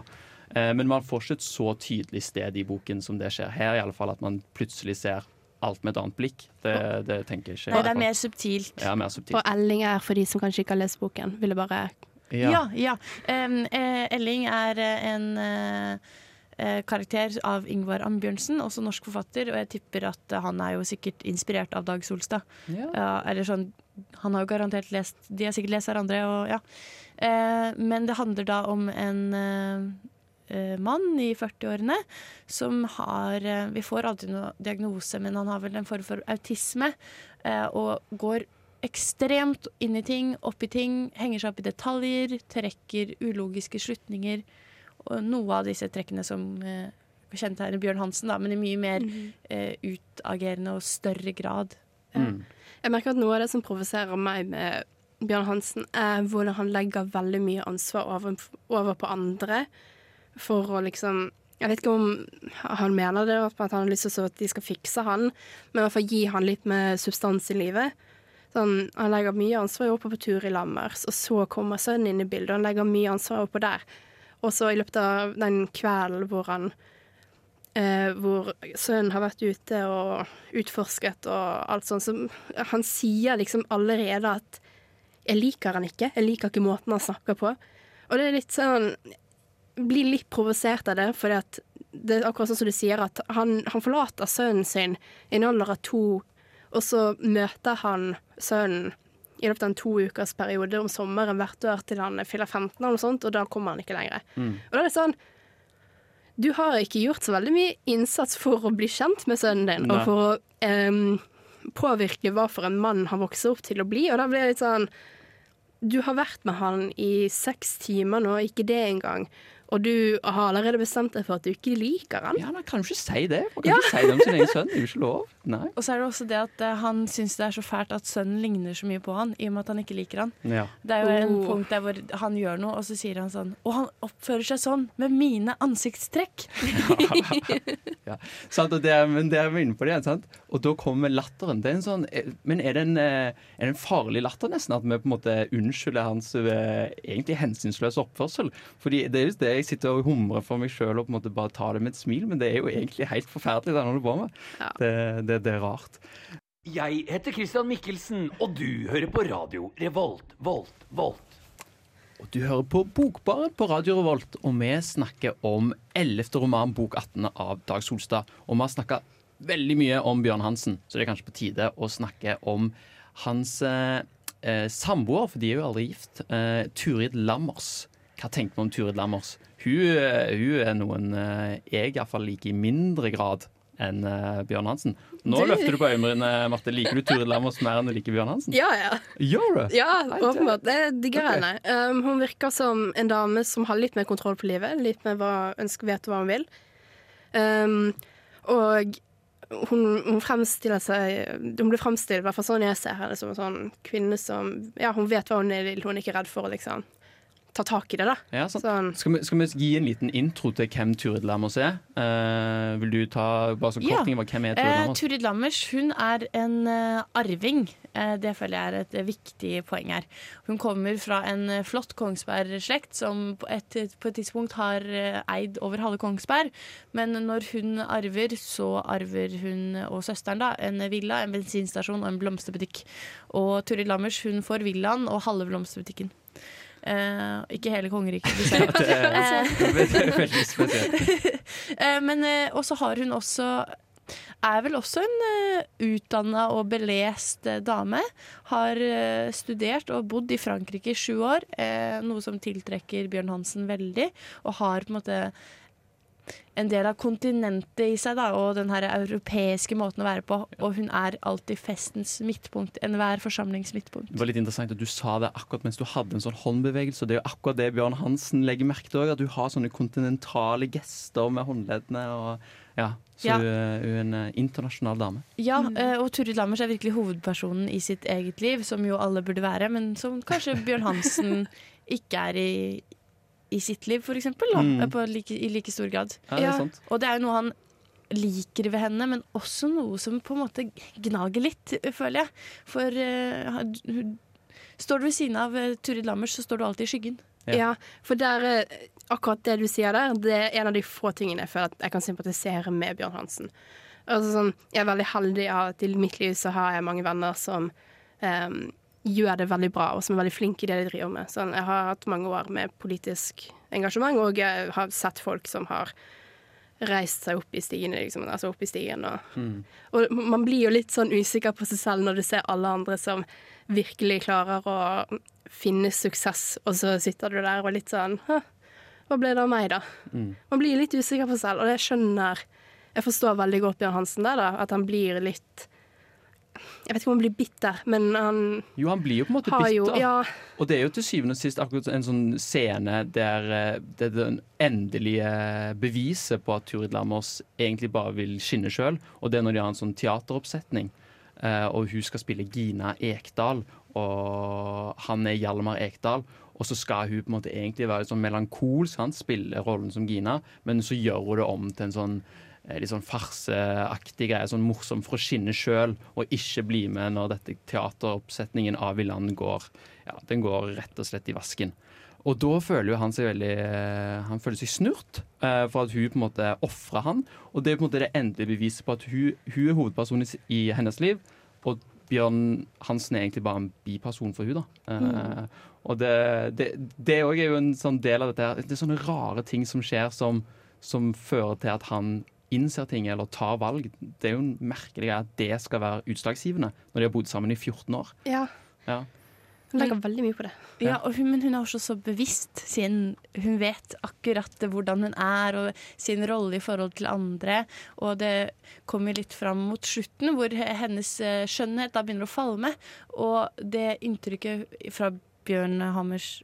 Eh, men man får ikke et så tydelig sted i boken som det skjer her, i alle fall at man plutselig ser alt med et annet blikk. Det, det tenker jeg ikke. Nei, det er mer subtilt. Ja, mer subtilt. Og Elling er for de som kanskje ikke har lest boken. Ville bare Ja, ja. Em, eh, Elling er eh, en eh, eh, karakter av Ingvar Ambjørnsen, også norsk forfatter, og jeg tipper at han er jo sikkert inspirert av Dag Solstad. Ja. eller sånn Han har jo garantert lest De har sikkert lest hverandre, og ja. Uh, men det handler da om en mann i 40-årene som har eh, Vi får aldri noen diagnose, men han har vel en form for autisme, eh, og går ekstremt inn i ting, opp i ting, henger seg opp i detaljer, trekker ulogiske slutninger. Og noe av disse trekkene som eh, kjennetegner Bjørn Hansen, da, men i mye mer eh, utagerende og større grad. Mm. Jeg merker at noe av det som provoserer meg med Bjørn Hansen, er hvordan han legger veldig mye ansvar over, over på andre for å liksom Jeg vet ikke om han mener det, at han har lyst til at de skal fikse han, men i hvert fall gi han litt mer substans i livet. Sånn, han legger mye ansvar over på tur i Lammers, og så kommer sønnen inn i bildet, og han legger mye ansvar over der. Og så i løpet av den kvelden hvor han eh, hvor sønnen har vært ute og utforsket og alt sånt, så han sier liksom allerede at 'jeg liker han ikke', 'jeg liker ikke måten han snakker på'. Og det er litt sånn Blir litt provosert av det, for det er akkurat sånn som du sier, at han, han forlater sønnen sin i en alder av to, og så møter han sønnen i løpet av en to ukers periode om sommeren hvert år til han fyller 15, eller noe sånt, og da kommer han ikke lenger. Og da er det sånn Du har ikke gjort så veldig mye innsats for å bli kjent med sønnen din, Nei. og for å em, påvirke hva for en mann han vokser opp til å bli. Og da blir det litt sånn Du har vært med han i seks timer nå, ikke det engang. Og du har allerede bestemt deg for at du ikke liker han. Ja, men kan jo ikke si det. Man kan ikke si det om sin egen sønn. Det er jo ikke lov. Nei. Og så er det også det at uh, han syns det er så fælt at sønnen ligner så mye på han, i og med at han ikke liker han. Ja. Det er jo en Oh. punkt der hvor han gjør noe, og så sier han sånn Og han oppfører seg sånn med mine ansiktstrekk! ja. Sant, og det, er- men det er vi inne på det igjen, sant? Og da kommer latteren. Det er en sånn, eh, men er det en, eh, er det en farlig latter, nesten? At vi på en måte unnskylder hans uh, egentlig hensynsløse oppførsel? Fordi det er jo det jeg sitter og humrer for meg sjøl og på en måte bare tar det med et smil, men det er jo egentlig helt forferdelig det han holder på med. Ja. Det, det, det er rart. Jeg heter Christian Mikkelsen, og du hører på radio Revolt, Volt, Volt. Og du hører på Bokbaren på Radio Revolt, og vi snakker om 11. roman, bok 18 av Dag Solstad. Og vi har snakka veldig mye om Bjørn Hansen, så det er kanskje på tide å snakke om hans eh, eh, samboer, for de er jo aldri gift. Eh, Turid Lammers. Hva tenker vi om Turid Lammers? Hun, eh, hun er noen eh, jeg iallfall liker i mindre grad enn eh, Bjørn Hansen. Nå Du- løfter du på øyenbrynene, Marte. Liker du Turid Lammers mer enn du liker Bjørn Hansen? Ja, ja. Gjør du? Ja, åpenbart. Det digger henne. Um, hun virker som en dame som har litt mer kontroll på livet. Litt mer hva, ønsker, vet hva hun vil. Um, og hun, hun fremstiller seg Hun blir fremstilt, i hvert fall sånn jeg ser henne, som en sånn kvinne som Ja, hun vet hva hun vil, hun er ikke redd for liksom ta tak i det, da. Ja. Sånn. Skal, vi, skal vi gi en liten intro til hvem Turid Lammers er? Uh, vil du ta bare så korting Ja. Hvem er Turid Lammers? Lammers? Turid Lammers hun er en uh, arving. Eh, det føler jeg er et eh, viktig poeng her. Hun kommer fra en eh, flott Kongsberg-slekt som på et, på et tidspunkt har eh, eid over halve Kongsberg. Men når hun arver, så arver hun og søsteren da, en villa, en bensinstasjon og en blomsterbutikk. Og Turid Lammers hun får villaen og halve blomsterbutikken. Eh, ikke hele kongeriket, dessverre. Det er, Eh, det er veldig spesielt. Eh, Men uh, også har hun også er vel også en uh, utdanna og belest uh, dame. Har uh, studert og bodd i Frankrike i sju år, uh, noe som tiltrekker Bjørn Hansen veldig. Og har på en måte en del av kontinentet i seg, da, og den her europeiske måten å være på. Og hun er alltid festens midtpunkt. Enhver forsamlings midtpunkt. Det var litt interessant at du sa det akkurat mens du hadde en sånn håndbevegelse. og Det er jo akkurat det Bjørn Hansen legger merke til òg, at du har sånne kontinentale gester med håndleddene. og ja, Så Ja. hun er en eh, internasjonal dame. Ja, eh, og Turid Lammers er virkelig hovedpersonen i sitt eget liv, som jo alle burde være, men som kanskje Bjørn Hansen ikke er i, i sitt liv, for eksempel. Da, Mm. like, I like stor grad. Ja, det er. Og det er jo noe han liker ved henne, men også noe som på en måte gnager litt, føler jeg. For uh, hun- står du ved siden av uh, Turid Lammers, så står du alltid i skyggen. Ja. for der, eh, akkurat det du sier der, det er en av de få tingene jeg føler at jeg kan sympatisere med Bjørn Hansen. Altså, sånn, jeg er veldig heldig av at i mitt liv så har jeg mange venner som em, gjør det veldig bra, og som er veldig flinke i det de driver med. Sånn, jeg har hatt mange år med politisk engasjement, og jeg har sett folk som har reist seg opp i stigen, liksom, altså opp i stigen. Og, og man blir jo litt sånn usikker på seg selv når du ser alle andre som virkelig klarer å finne suksess, og så sitter du der og litt sånn hva ble det av meg, da? Man blir litt usikker på seg selv, og jeg skjønner Jeg forstår veldig godt Bjørn Hansen der, da, at han blir litt Jeg vet ikke om han blir bitter, men han Jo, han blir jo på en måte bitter. jo Ja, Og det er jo til syvende og sist akkurat en sånn scene der eh, det er den endelige beviset på at Turid Lammers egentlig bare vil skinne sjøl, og det er når de har en sånn teateroppsetning, eh, og hun skal spille Gina Ekdal, og han er Hjalmar Ekdal. Og så skal hun på en måte egentlig være sånn melankolsk, sant? spille rollen som Gina, men så gjør hun det om til en sånn litt sånn farseaktig greie, sånn morsom for å skinne sjøl, og ikke bli med når dette teateroppsetningen av Villand går ja, den går rett og slett i vasken. Og da føler jo han seg veldig eh, Han føler seg snurt eh, for at hun på en måte ofrer han. Og det er på en måte det endelige beviset på at hun, hun er hovedpersonen i, hennes liv, og Bjørn Hansen er egentlig bare en biperson for hun da. Eh, Og det, det, det er jo en sånn del av dette her. Det er sånne rare ting som skjer som, som fører til at han innser ting eller tar valg. Det er jo en merkelig at det skal være utslagsgivende når de har bodd sammen i 14 år. ja. Ja. Hun legger veldig mye på det. Ja, og hun, Men hun er også så bevisst, siden hun vet akkurat hvordan hun er og sin rolle i forhold til andre. Og det kommer litt fram mot slutten, hvor hennes eh, skjønnhet da begynner å falme. Og det inntrykket fra Bjørn Hammers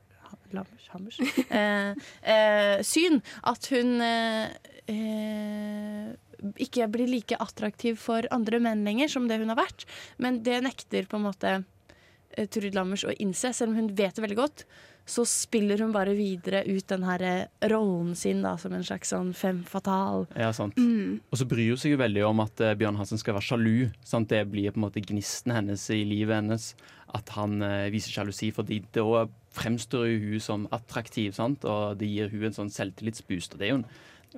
Lammers, Hammers eh, eh, syn at hun eh, ikke blir like attraktiv for andre menn lenger som det hun har vært. Men det nekter på en måte Turid Lammers å innse, selv om hun vet det veldig godt. Så spiller hun bare videre ut den her eh, rollen sin da, som en slags sånn fem fatal. Ja, sant. Og så bryr hun seg jo veldig om at uh, Bjørn Hansen skal være sjalu. Sant? Det blir på en måte gnisten hennes i livet hennes. At han uh, viser sjalusi, fordi da fremstår jo hun som attraktiv, sant? og det gir hun en sånn selvtillitsboost. Og det er jo en,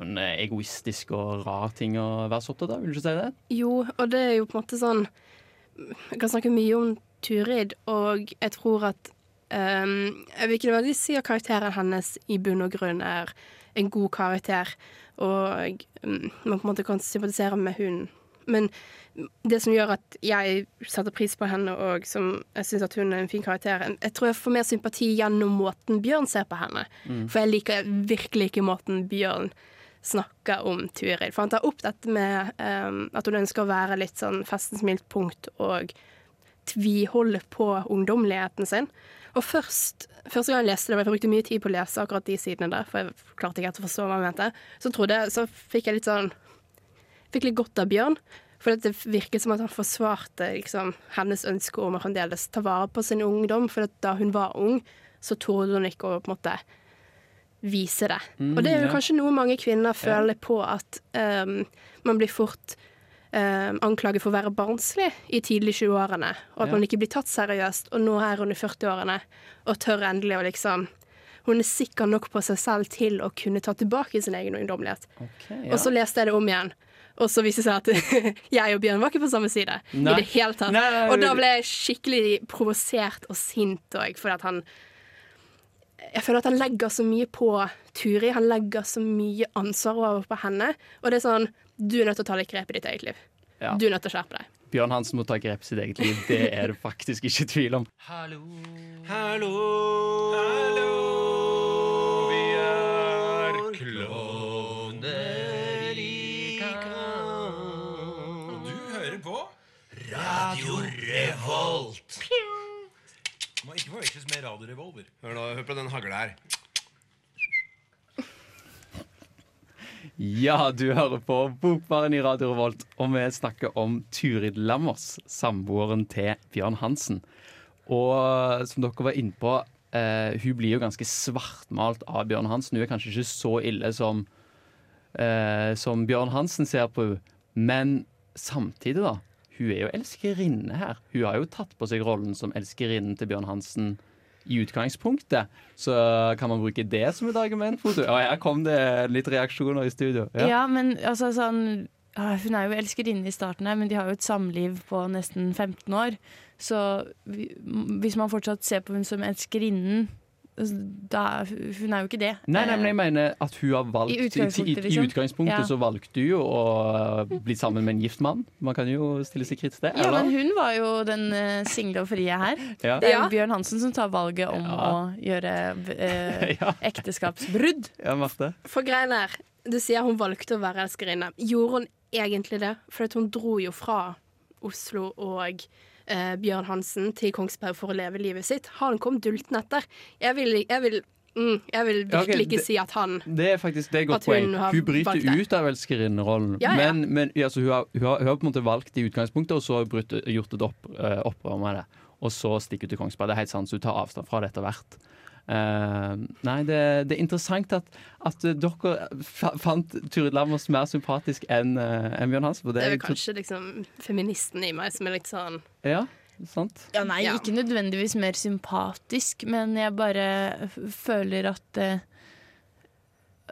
en eh, egoistisk og rar ting å være så opptatt av, vil du ikke si det? Jo, og det er jo på en måte sånn Jeg kan snakke mye om Turid, og jeg tror at um, Jeg vil ikke nødvendigvis si at karakteren hennes i bunn og grunn er en god karakter, og um, man på en måte kan sympatisere med hun. Men det som gjør at jeg setter pris på henne, og som jeg syns at hun er en fin karakter Jeg tror jeg får mer sympati gjennom måten Bjørn ser på henne. Mm. For jeg liker virkelig ikke måten Bjørn snakker om Turid. For han tar opp dette med um, at hun ønsker å være litt sånn festens mildt og tviholde på ungdommeligheten sin. Og først, første gang jeg leste det, og jeg brukte mye tid på å lese akkurat de sidene der, for jeg klarte ikke helt å forstå hva han mente, så, trodde jeg, så fikk jeg litt sånn Fikk litt godt av Bjørn. For det virket som at han forsvarte liksom, hennes ønske om å fremdeles ta vare på sin ungdom. For at da hun var ung, så torde hun ikke å på en måte vise det. Mm, og det er jo ja. kanskje noe mange kvinner føler på, at um, man blir fort um, anklaget for å være barnslig i tidlig 20-årene, og at Ja. man ikke blir tatt seriøst. Og nå er hun i 40-årene og tør endelig å liksom Hun er sikker nok på seg selv til å kunne ta tilbake sin egen ungdommelighet. ja. Og så leste jeg det om igjen. Og så viste det seg at jeg og Bjørn var ikke på samme side. Nei. I det hele tatt. Nei, nei. Og da ble jeg skikkelig provosert og sint òg, fordi at han Jeg føler at han legger så mye på Turi. Han legger så mye ansvar over på henne. Og det er sånn du er nødt til å ta litt grep i ditt eget liv. Ja. Du er nødt til å skjerpe deg. Bjørn Hansen må ta grep i sitt eget liv. Det er det faktisk ikke tvil om. Hallo. Hallo. Hallo. Vi er klovner i kamp. Og du hører på Radio Revolt. Må ikke få forveksles med Radio Revolver. Hør, da, hør på den hagla her. Ja, du hører på Bokbaren i Radio Revolt, og vi snakker om Turid Lammers, samboeren til Bjørn Hansen. Og som dere var inne på, eh, hun blir jo ganske svartmalt av Bjørn Hansen. Hun er kanskje ikke så ille som, eh, som Bjørn Hansen ser på henne. Men samtidig, da. Hun er jo elskerinne her. Hun har jo tatt på seg rollen som elskerinnen til Bjørn Hansen i utgangspunktet. Så kan man bruke det som et argument. Og. Ja, her kom det litt reaksjoner i studio. Ja, men altså sånn Hun er jo elskerinne i starten her, men de har jo et samliv på nesten 15 år. Så hvis man fortsatt ser på hun som elskerinnen, da Hun er jo ikke det. Nei, nei, men jeg mener at hun har valgt I I, i, utgangspunktet, liksom. Ja. så valgte hun jo å bli sammen med en gift mann. Man kan jo stille seg kritisk til det. Ja, men hun var jo den uh, single og frie her. Ja. Det er jo Bjørn Hansen som tar valget om å gjøre eh, ekteskapsbrudd. Ja, Marte? For greien er, du sier hun valgte å være elskerinne. Gjorde hun egentlig det? For at hun dro jo fra Oslo og eh, Bjørn Hansen til Kongsberg for å leve livet sitt. Han kom dulten etter? Jeg vil, jeg vil, mm, jeg vil virkelig okay, ikke det- si at han Det er faktisk det er godt poeng. Hun bryter ut av elskerinnerollen. Ja, ja. Men, men altså, hun, har, hun, har, hun har på en måte valgt i utgangspunktet, og så har brutt, gjort et opp, eh, opprør med det. Og så stikker hun til Kongsberg. Det er helt sant, så hun tar avstand fra det etter hvert. Eh, nei, det, det er interessant at, at dere fant Turid Lammers mer sympatisk enn uh, en Bjørn Hansen. Det, Det er vel kanskje liksom feministen i meg som er litt sånn Ja, sant? Ja, nei, ikke nødvendigvis mer sympatisk, men jeg bare føler at eh,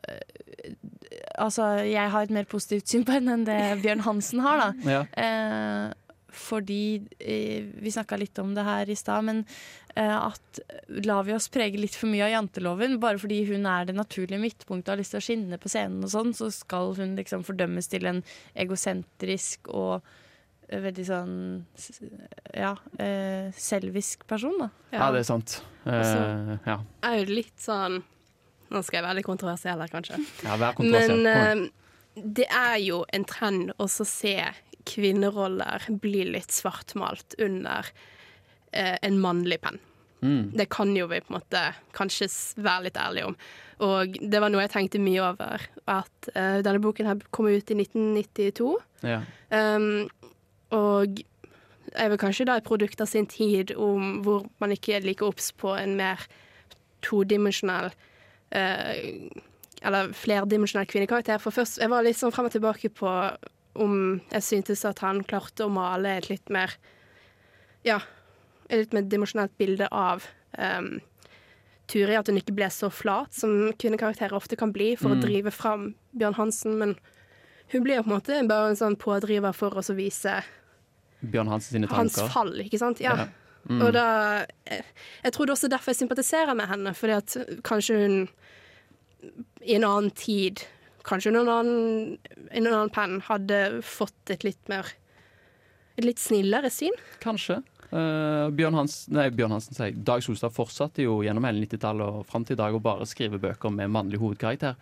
eh, Altså, jeg har et mer positivt syn på henne enn det Bjørn Hansen har, da. Ja. Fordi eh, Vi snakka litt om det her i stad, men eh, at lar vi oss prege litt for mye av janteloven, bare fordi hun er det naturlige midtpunktet og har lyst til å skinne på scenen og sånn, så skal hun liksom fordømmes til en egosentrisk og eh, veldig sånn ja, eh, selvisk person, da. Ja, det er sant. Eh, Altså- ja. er jo litt sånn Nå skal jeg være litt kontroversiell her, kanskje. ja, vær kontroversiell. Men eh, det er jo en trend å så se kvinneroller blir litt svartmalt under eh, en mannlig penn. Mm. Det kan jo vi på en måte kanskje være litt ærlige om. Og det var noe jeg tenkte mye over. At eh, denne boken her kom ut i 1992. Ja. Um, og er vel kanskje da et produkt av sin tid om hvor man ikke er like obs på en mer todimensjonell eh, Eller flerdimensjonell kvinnekarakter. For først, jeg var litt sånn frem og tilbake på om jeg syntes at han klarte å male et litt mer Ja, et litt mer dimensjonelt bilde av um, Turi. At hun ikke ble så flat som kvinnekarakterer ofte kan bli for Mm. å drive fram Bjørn Hansen. Men hun blir på en måte bare en sånn pådriver for å vise Bjørn Hansen sine tanker. hans fall, ikke sant? Ja. Ja. Mm. Og da Jeg, jeg tror det også derfor jeg sympatiserer med henne, fordi at kanskje hun i en annen tid Kanskje under en annen, en annen penn hadde fått et litt mer Et litt snillere syn. Kanskje. Uh, Bjørn, Hans, nei, Bjørn Hansen sier Dag Solstad fortsatte jo gjennom hele 90-tallet og fram til i dag å bare skrive bøker med mannlig hovedkarakter.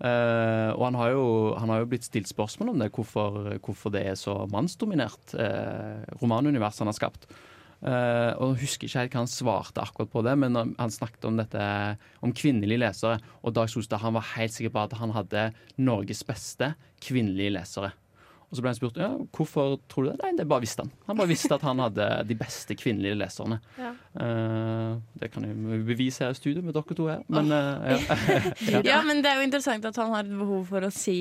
Uh, og han har, jo, han har jo blitt stilt spørsmål om det, hvorfor, hvorfor det er så mannsdominert uh, romanunivers han har skapt. Eh, og jeg husker ikke helt hva han svarte akkurat på det, men han, han snakket om dette om kvinnelige lesere. Og Dag Solstad han var helt sikker på at han hadde Norges beste kvinnelige lesere. Og så ble han spurt ja, hvorfor tror du det. Nei, det bare visste han. Han bare visste at han hadde de beste kvinnelige leserne. Ja. Uh, det kan jeg bevise her i studio med dere to her, men uh, ja. Ja, men det er jo interessant at han har et behov for å si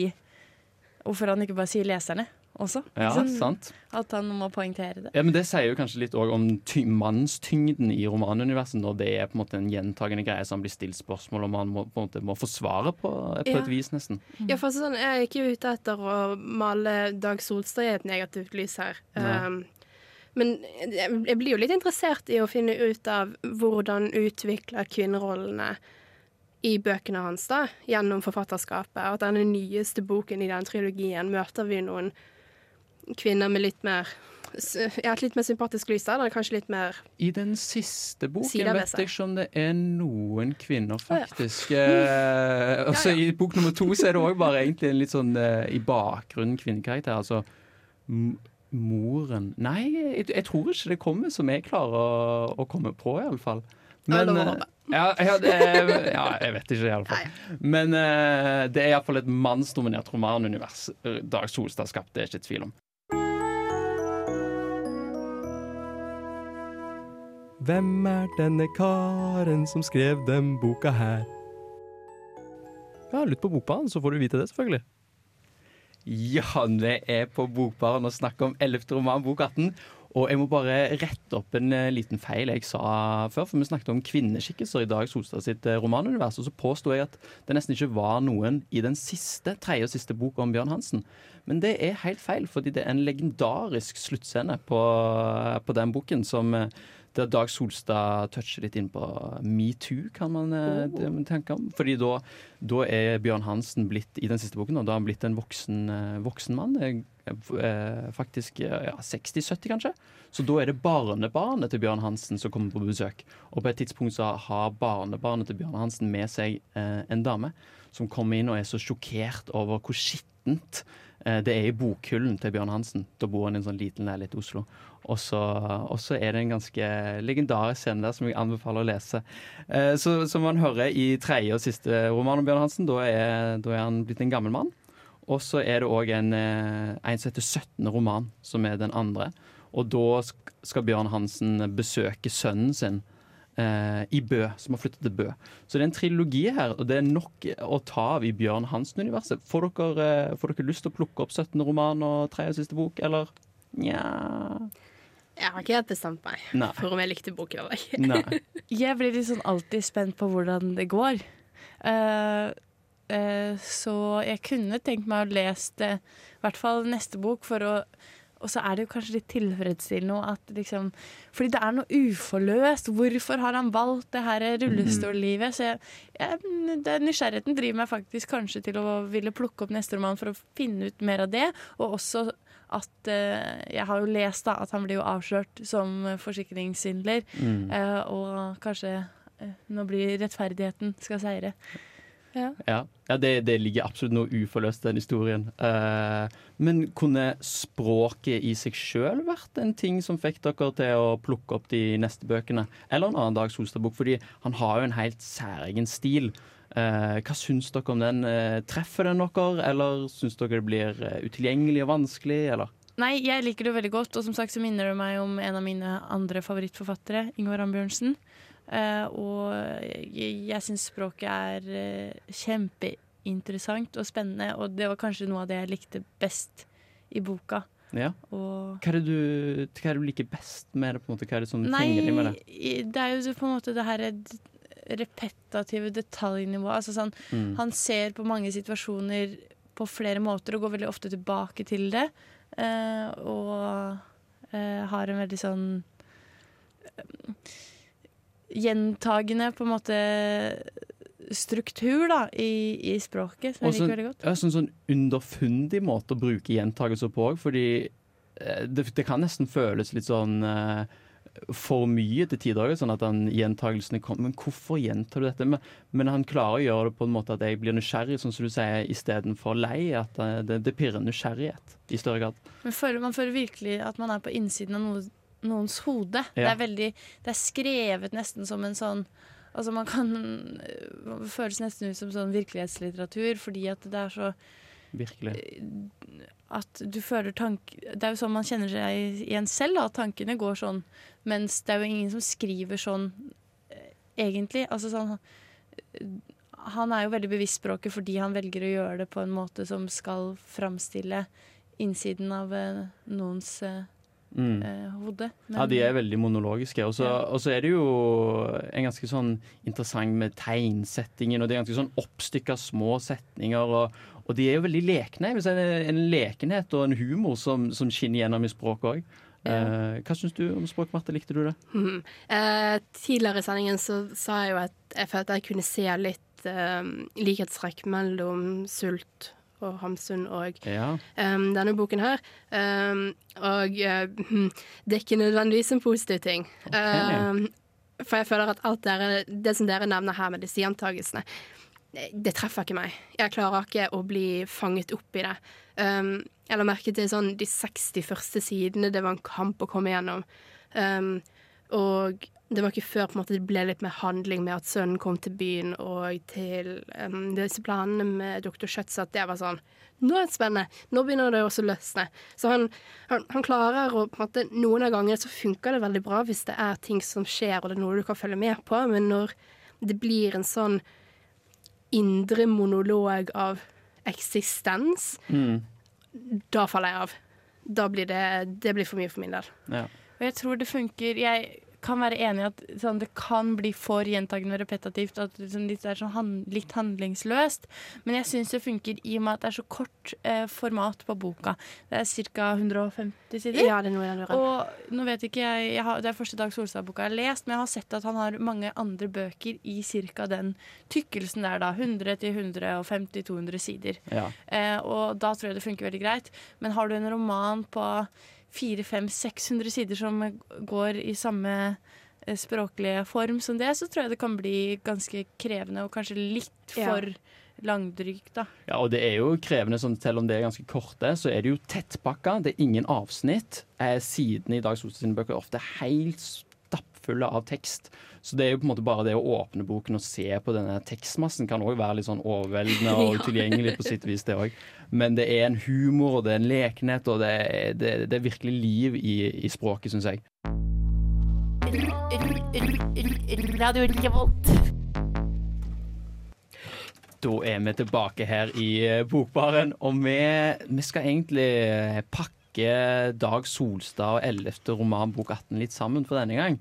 Hvorfor han ikke bare sier leserne også. Ja, Sånn sant. At han må poengtere det. Ja, men Det sier jo kanskje litt om ty mannstyngden i romanuniverset, når det er på en måte en gjentagende greie som blir stilt spørsmål om man må, på en måte må forsvare på, på Ja. et vis, nesten. Ja, for sånn, Jeg er ikke ute etter å male Dag Solstad i et negativt lys her. Um, men jeg jeg blir jo litt interessert i å finne ut av hvordan utvikler kvinnerollene i bøkene hans da, gjennom forfatterskapet. Og at denne nyeste boken i den trilogien møter vi noen kvinner med litt mer ja, litt mer sympatisk lys der. Kanskje litt mer I den siste boken vet jeg ikke om det er noen kvinner, ja. faktisk. Eh, altså, I bok nummer to så er det òg bare egentlig en litt sånn eh, i bakgrunnen kvinnekarakter. Altså Moren Nei, jeg, jeg tror ikke det kommer som jeg klarer å, å komme på, iallfall. Ja, Men eh, ja, ja, er, ja, jeg vet ikke, iallfall. Men uh, det er iallfall et mannsdominert romanunivers Dag Solstad skapte, det er ikke tvil om. Hvem er denne karen som skrev den boka her? Ja, lytt på Bokbaren, så får du vite det, selvfølgelig. Ja, vi er på Bokbaren og snakker om 11. roman, bok 18. Og jeg må bare rette opp en eh, liten feil jeg sa før, for vi snakket om kvinneskikkelser i Dag Solstad sitt eh, romanunivers, og så påsto jeg at det nesten ikke var noen i den siste, tredje og siste boka om Bjørn Hansen. Men det er helt feil, fordi det er en legendarisk sluttscene på, på den boken som eh, der Dag Solstad toucher litt inn på metoo, kan man oh. tenke om. Fordi da, da er Bjørn Hansen blitt, i den siste boken, og da er han blitt en voksen, eh, voksen mann. eh, eh, Faktisk eh, ja, 60-70, kanskje. Så da er det barnebarnet til Bjørn Hansen som kommer på besøk. Og på et tidspunkt så har barnebarnet til Bjørn Hansen med seg eh, en dame som kommer inn og er så sjokkert over hvor skittent eh, det er i bokhyllen til Bjørn Hansen. Da bor han i en sånn liten leilighet i Oslo. Og så, er det en ganske legendarisk scene der som jeg anbefaler å lese. Eh, så Som man hører i tredje og siste roman om Bjørn Hansen, da er, da er han blitt en gammel mann. Og så er det òg en, eh, en som heter 17. roman, som er den andre. Og da skal Bjørn Hansen besøke sønnen sin eh, i Bø, som har flyttet til Bø. Så det er en trilogi her, og det er nok å ta av i Bjørn Hansen-universet. Får, eh, får dere lyst til å plukke opp 17. roman og tredje og siste bok, eller? Nja Jeg har ikke helt bestemt meg Nei. for om jeg likte boken eller ikke. Jeg blir sånn alltid spent på hvordan det går. Uh, eh, så jeg kunne tenkt meg å lese det, i hvert fall neste bok, for å og så er det jo kanskje litt tilfredsstillende at liksom Fordi det er noe uforløst. Hvorfor har han valgt det her rullestollivet? Så jeg, jeg, det, nysgjerrigheten driver meg faktisk kanskje til å ville plukke opp neste roman for å finne ut mer av det. Og også at uh, Jeg har jo lest da at han blir jo avslørt som forsikringssvindler. Mm. Uh, og kanskje uh, nå blir rettferdigheten skal seire. Ja. Ja, ja det, det ligger absolutt noe uforløst i den historien. Uh, men kunne språket i seg sjøl vært en ting som fikk dere til å plukke opp de neste bøkene? Eller en annen Dag Solstad-bok? Fordi han har jo en helt særegen stil. Uh, hva syns dere om den? Uh, treffer den dere, eller syns dere det blir utilgjengelig og vanskelig, eller? Nei, jeg liker det veldig godt, og som sagt så minner det meg om en av mine andre favorittforfattere, Ingvar Ambjørnsen. Eh, og jeg, syns språket er eh, kjempeinteressant og spennende, og det var kanskje noe av det jeg likte best i boka. Ja. Og Hva er, det du, hva er det du liker best med det? på en måte? Hva er det som Nei, fenger deg med det? det er jo på en måte det her repetative detaljnivået. Altså sånn, Mm. Han ser på mange situasjoner på flere måter og går veldig ofte tilbake til det. Uh, og uh, har en veldig sånn eh, gjentagende på en måte struktur da, i, i språket, som jeg liker veldig godt. ja, sånn, sånn underfundig måte å bruke gjentagelser på òg, fordi eh, det, det kan nesten føles litt sånn eh, for mye til tider. også, Sånn at han, gjentagelsene kommer. Men hvorfor gjentar du dette? Men, men han klarer å gjøre det på en måte at jeg blir nysgjerrig, sånn som du sier, istedenfor lei. At eh, det, det pirrer nysgjerrighet i større grad. Føler, man føler virkelig at man er på innsiden av noe, noens hode. Det er veldig Det er skrevet nesten som en sånn Altså man kan Det føles nesten ut som sånn virkelighetslitteratur fordi at det er så Virkelig. At du føler tank... Det er jo sånn man kjenner seg igjen selv, at tankene går sånn. Mens det er jo ingen som skriver sånn eh, egentlig. Altså sånn Han er jo veldig bevisst språket fordi han velger å gjøre det på en måte som skal framstille innsiden av eh, noens eh, Mm. eh, hode. Ja, de er veldig monologiske. Og så ja. er det jo en ganske sånn interessant med tegnsettingen, og det er ganske sånn oppstykka små setninger. Og, og de er jo veldig lekne. Er en lekenhet og en humor som, som skinner gjennom i språket òg. Eh, hva syns du om språk, Marte? Likte du det? Mm. Eh, tidligere i sendingen så sa jeg jo at jeg følte jeg kunne se litt eh, likhetstrekk mellom Sult og Hamsun og Ja. um, denne boken her. Um, og eh, hm, det er ikke nødvendigvis en positiv ting. Em, for jeg føler at alt dere, det som dere nevner her med disse gjentagelsene det treffer ikke meg. Jeg klarer ikke å bli fanget opp i det. Um, jeg la merke til sånn de 60 første sidene. Det var en kamp å komme gjennom. Um, og det var ikke før på en måte det ble litt mer handling med at sønnen kom til byen og til um, disse planene med Dr. Schjøtz, at det var sånn Nå er det spennende. Nå begynner det også å løsne. Så han, han, han klarer å på en måte Noen av gangene så funker det veldig bra hvis det er ting som skjer, og det er noe du kan følge med på, men når det blir en sånn indre monolog av eksistens, Mm. da faller jeg av. Da blir det, det blir for mye for min del. Ja. Og jeg tror det funker Jeg kan være enig i at sånn, det kan bli for gjentagende og repetitivt. At liksom, det er sånn han, litt handlingsløst. Men jeg syns det funker i og med at det er så kort eh, format på boka. Det er ca. 150 sider. Ja, det er noe. Og nå vet ikke jeg, jeg har, Det er første Dag Solstad-boka jeg har lest, men jeg har sett at han har mange andre bøker i ca. den tykkelsen der, da. 100 til 150-200 sider. Ja. Eh, og da tror jeg det funker veldig greit. Men har du en roman på 400-500-600 sider som går i samme eh, språklige form som det, så tror jeg det kan bli ganske krevende og kanskje litt Ja. for langdrygt, da. Ja, og det er jo krevende, sånn, selv om det er ganske korte, så er det jo tettpakka. Det er ingen avsnitt. Eh, sidene i Dag Solstad sine bøker er ofte helt stappfulle av tekst. Så det er jo på en måte bare det å åpne boken og se på denne tekstmassen kan òg være litt sånn overveldende og utilgjengelig på sitt vis, det òg. Men det er en humor, og det er en lekenhet, og det er, det, det er virkelig liv i, i språket, syns jeg. Radio Revolt. Da er vi tilbake her i eh, Bokbaren, og vi, vi skal egentlig eh, pakke Dag Solstad og 11. roman Bok 18 litt sammen for denne gang.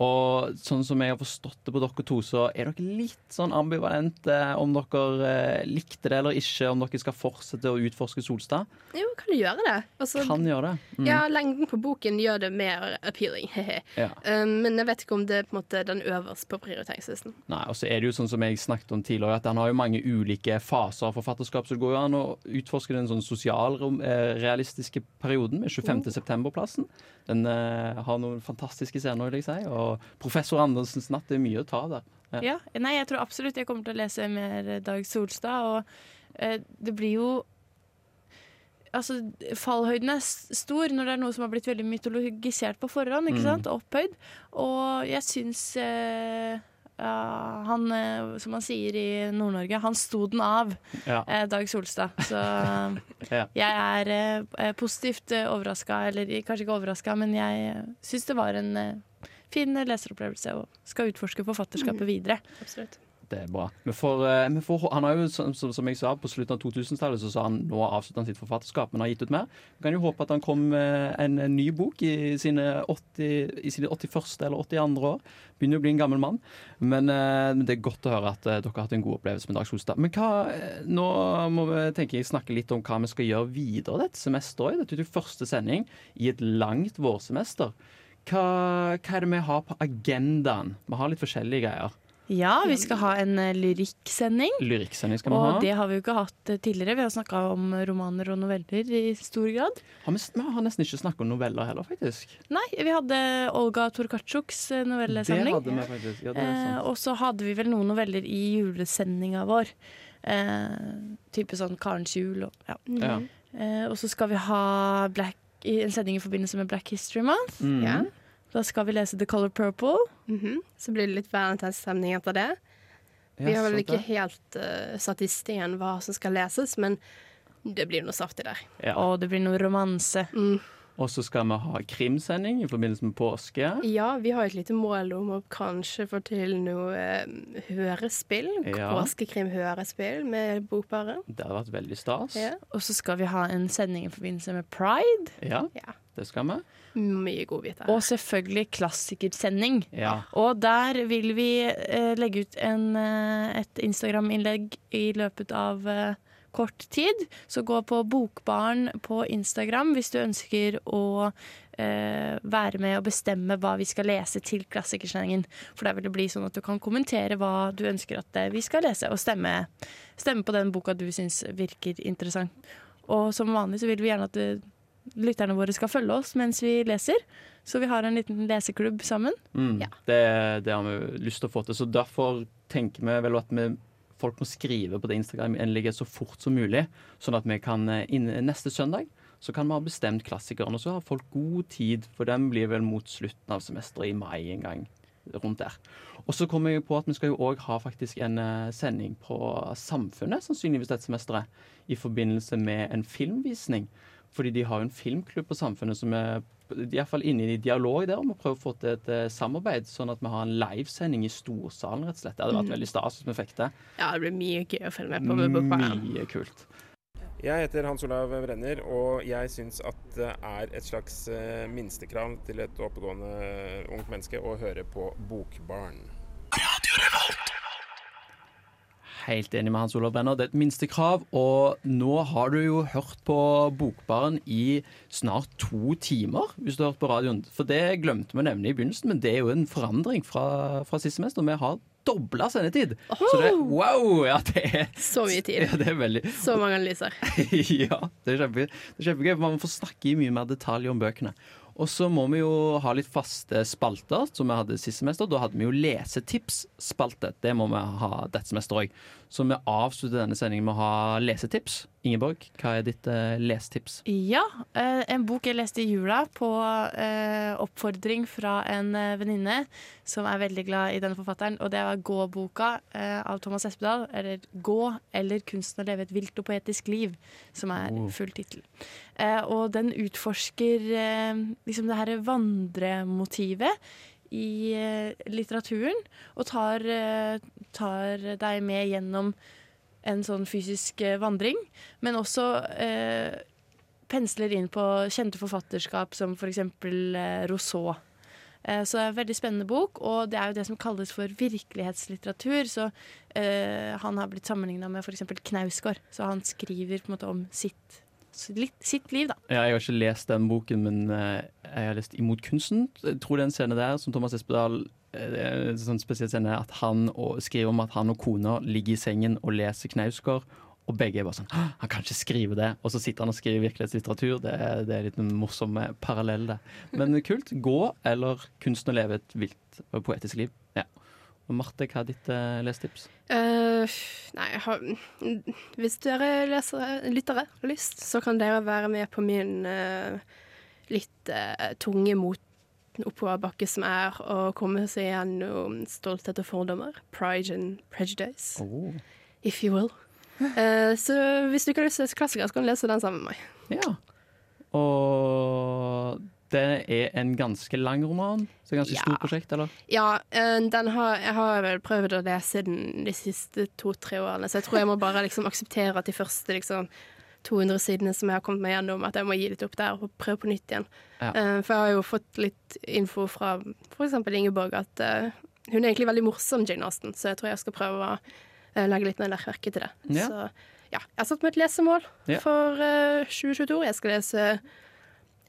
Og sånn som jeg har forstått det på dere to, så er dere litt sånn ambivalente om dere eh, likte det eller ikke, om dere skal fortsette å utforske Solstad. Jo, kan du gjøre det? Altså, Kan gjøre det. Mm. Ja, lengden på boken gjør det mer appealing. Ja. um, men jeg vet ikke om det er på en måte den øverst på prioriteringslisten. Nei, og så er det jo sånn som jeg snakket om tidligere, at han har jo mange ulike faser av forfatterskap, så det går jo an å utforske den sånn sosialrealistiske perioden med 25. september-plassen. Den eh, har noen fantastiske scener, vil jeg si, og professor Andersens natt det er mye å ta der. Ja, Nei, jeg tror absolutt jeg kommer til å lese mer Dag Solstad, og eh, det blir jo Altså, fallhøyden er stor når det er noe som har blitt veldig mytologisert på forhånd, ikke Mm. sant? Opphøyd. Og jeg syns eh, ja, han, eh, som han sier i Nord-Norge, han sto den av, Ja. eh, Dag Solstad. Så Ja. jeg er eh, positivt eh, overraska, eller kanskje ikke overraska, men jeg eh, syns det var en eh, fin leseropplevelse og skal utforske forfatterskapet videre. Absolutt. Det er bra. Får, eh, får, han har jo, som, som jeg sa, På slutten av 2000-tallet så sa han nå avslutter han sitt forfatterskap, men har gitt ut mer. Vi kan jo håpe at han kom med en, en ny bok i sine, 80, i sine 81. eller 82. år. Begynner å bli en gammel mann. Men eh, det er godt å høre at eh, dere har hatt en god opplevelse med Dag Solstad. Men hva, eh, nå må vi tenke, jeg, snakke litt om hva vi skal gjøre videre dette semesteret. Dette er jo første sending i et langt vårsemester. Hva, hva er det vi har på agendaen? Vi har litt forskjellige greier. Ja, vi skal ha en eh, lyrikksending. Lyrikksending skal vi Og ha. det har vi jo ikke hatt eh, tidligere. Vi har snakka om romaner og noveller i stor grad. Har vi, vi har nesten ikke snakket om noveller heller, faktisk. Nei, vi hadde Olga Torkatsjuks eh, novellesamling. Det hadde vi faktisk. Ja, det er Eh, og så hadde vi vel noen noveller i julesendinga vår. Eh, type sånn Karens jul og ja. Ja. Eh, og så skal vi ha Black, i en sending i forbindelse med Black History Month. Mm. Ja. Da skal vi lese The Color Purple. Mhm. Så blir det litt valentines-stemning etter det. Vi har vel ikke det. helt uh, satt i sten hva som skal leses, men det blir noe saftig der. Ja. Og det blir noe romanse. Mm. Og så skal vi ha krimsending i forbindelse med påske. Ja, vi har et lite mål om å kanskje få til noe eh, hørespill. Ja. Påskekrim-hørespill med Bokbaren. Det hadde vært veldig stas. Ja. Og så skal vi ha en sending i forbindelse med Pride. Ja, Ja. det skal vi. Mye godbiter. Og selvfølgelig klassikersending. Ja. Og der vil vi eh, legge ut en, eh, et Instagram-innlegg i løpet av eh, kort tid. Så gå på Bokbaren på Instagram hvis du ønsker å eh, være med og bestemme hva vi skal lese til klassikersendingen. For der vil det bli sånn at du kan kommentere hva du ønsker at eh, vi skal lese, og stemme, stemme på den boka du syns virker interessant. Og som vanlig så vil vi gjerne at du lytterne våre skal følge oss mens vi leser. Så vi har en liten leseklubb sammen. Mm. Det, det har vi lyst til å få til. Så derfor tenker vi vel at vi folk må skrive på det Instagram-innlegget så fort som mulig, sånn at vi kan eh, neste søndag så kan vi ha bestemt klassikeren, og så har folk god tid, for den blir vel mot slutten av semesteret i mai en gang. Rundt der. Og så kommer jeg på at vi skal jo òg ha faktisk en eh, sending på Samfunnet, sannsynligvis dette semesteret, i forbindelse med en filmvisning. Fordi de har jo en filmklubb på Samfunnet som er iallfall inne i dialog der om å prøve å få til et eh, samarbeid, sånn at vi har en livesending i storsalen, rett og slett. Det hadde vært Mm. veldig stas hvis vi fikk det. Ja, det blir mye gøy å følge med på. Bokbaren. Mye kult. Jeg heter Hans Olav Brenner, og jeg syns at det er et slags eh, minstekrav til et oppegående ungt menneske å høre på Bokbarn. Helt enig med Hans Olav Brenner. Det er et minstekrav. Og nå har du jo hørt på Bokbaren i snart to timer, hvis du har hørt på radioen. For det glemte vi nevne i begynnelsen, men det er jo en forandring fra, fra sist semester. Vi har dobla sendetid. Så det, wow! Ja, det er Så mye tid. Ja, det er veldig Så mange analyser. ja, det er, kjempe, det er kjempegøy. Man får snakke i mye mer detalj om bøkene. Og så må vi jo ha litt faste spalter, som vi hadde sist semester. Da hadde vi jo lesetipsspalte. Det må vi ha dette semesteret òg. Så vi avslutter denne sendingen med å ha lesetips. Ingeborg, hva er ditt eh, lesetips? Ja, eh, en bok jeg leste i jula på eh, oppfordring fra en eh, venninne som er veldig glad i denne forfatteren, og det var Gå-boka eh, av Thomas Espedal, eller Gå eller kunsten å leve et vilt og poetisk liv, som er Oh. full tittel. Eh, og den utforsker liksom det her vandremotivet i eh, litteraturen, og tar, eh, tar deg med gjennom en sånn fysisk eh, vandring, men også eh, pensler inn på kjente forfatterskap som f.eks. Eh, Rousseau. Eh, så det er en veldig spennende bok, og det er jo det som kalles for virkelighetslitteratur. Så eh, han har blitt sammenligna med f.eks. Knausgård, så han skriver på en måte om sitt, sitt, sitt liv, da. Ja, jeg har ikke lest den boken, men eh, jeg har lest 'Imot kunsten'. Jeg tror det er en scene der som Thomas Espedal eh, en sånn spesiell scene at han og, skriver om at han og kona ligger i sengen og leser Knausgård. Og begge er bare sånn Han kan ikke skrive det. Og så sitter han og skriver virkelighetslitteratur. Det er, det er litt en morsom eh, parallell, det. Men kult. Gå eller kunsten å leve et vilt og poetisk liv. Marte, hva er ditt uh, lesetips? Uh, nei, har, hvis dere lesere, lyttere har lyst, så kan dere være med på min uh, litt tunge mot oppoverbakke som er å komme seg gjennom stolthet og fordommer. Pride and prejudice, Oh. if you will. Så hvis du ikke har lyst til å lese klassikere, så kan du lese den sammen med meg. Ja. Og det er en ganske lang roman. Så ganske Ja. stort prosjekt, eller? Ja, eh, den har, jeg har vel prøvd å lese den de siste to-tre årene, så jeg tror jeg må bare liksom akseptere at de første liksom 200 sidene som jeg har kommet meg gjennom, at jeg må gi litt opp der og prøve på nytt igjen. Ja. Eh, for jeg har jo fått litt info fra f.eks. Ingeborg at eh, hun er egentlig veldig morsom, Jane Austen, så jeg tror jeg skal prøve å legge litt mer merke til det. Ja. Så ja, jeg har satt meg et lesemål for eh, 2022. Jeg skal lese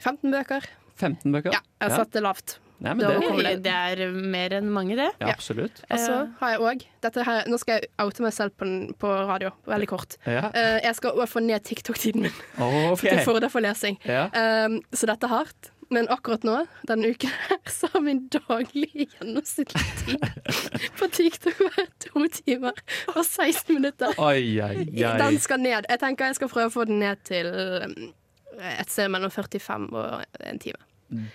15 bøker. 15 bøker? Ja, jeg har satt det lavt. Ja, men Det det, Det, er mer enn mange, det. ja, absolutt. Og så har jeg òg Nå skal jeg oute meg selv på, på radio, veldig kort. Ja. Uh, jeg skal òg få ned TikTok-tiden min okay. til fordel for lesing. Ja. Um, så dette er hardt. Men akkurat nå, denne uken her, så har min daglige gjennomsnittlige tid på TikTok vært to timer og 16 minutter. Oi, oi, oi. Den skal ned. Jeg tenker jeg skal prøve å få den ned til um, et sted mellom 45 og en time.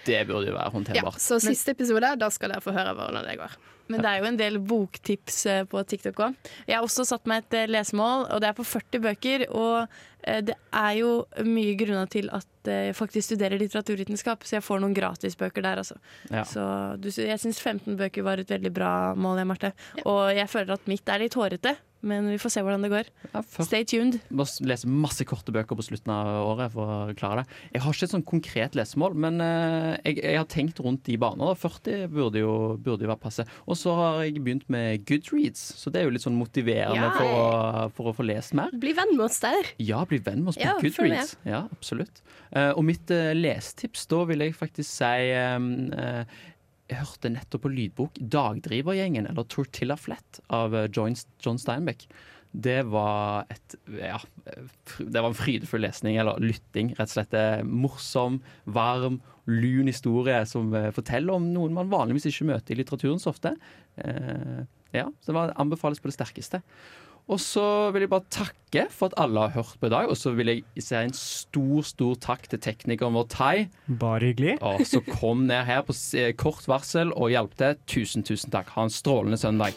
Det burde jo være Ja, så siste episode, da skal dere få høre hvordan det går. Men det er jo en del boktips eh, på TikTok òg. Jeg har også satt meg et eh, lesemål, og det er på 40 bøker. Og eh, det er jo mye grunner til at jeg faktisk studerer litteraturvitenskap, så jeg får noen gratisbøker der, altså. Ja. Så du, jeg syns 15 bøker var et veldig bra mål, jeg, Marte. Og jeg føler at mitt er litt hårete, men vi får se hvordan det går. Stay tuned. Må lese masse korte bøker på slutten av året for å klare det. Jeg har ikke et sånn konkret lesemål, men jeg, jeg har tenkt rundt de baner. 40 burde jo, burde jo være passe. Og så har jeg begynt med Goodreads, så det er jo litt sånn motiverende Ja. for, å, for å få lest mer. Bli venn med oss der. Ja, bli venn med oss på Ja, Goodreads. Ja, absolutt. Uh, og mitt uh, lestips, da vil jeg faktisk si um, uh, Jeg hørte nettopp på lydbok 'Dagdrivergjengen', eller 'Tortilla Flat' av John Steinbeck. Det var, et, ja, det var en frydefull lesning, eller lytting, rett og slett. Morsom, varm, lun historie som eh, forteller om noen man vanligvis ikke møter i litteraturen så ofte. Eh, ja, så det anbefales på det sterkeste. Og så vil jeg bare takke for at alle har hørt på i dag. Og så vil jeg si en stor stor takk til teknikeren vår Tai. Bare hyggelig. Og så kom ned her på kort varsel og hjalp til. Tusen, tusen takk. Ha en strålende søndag.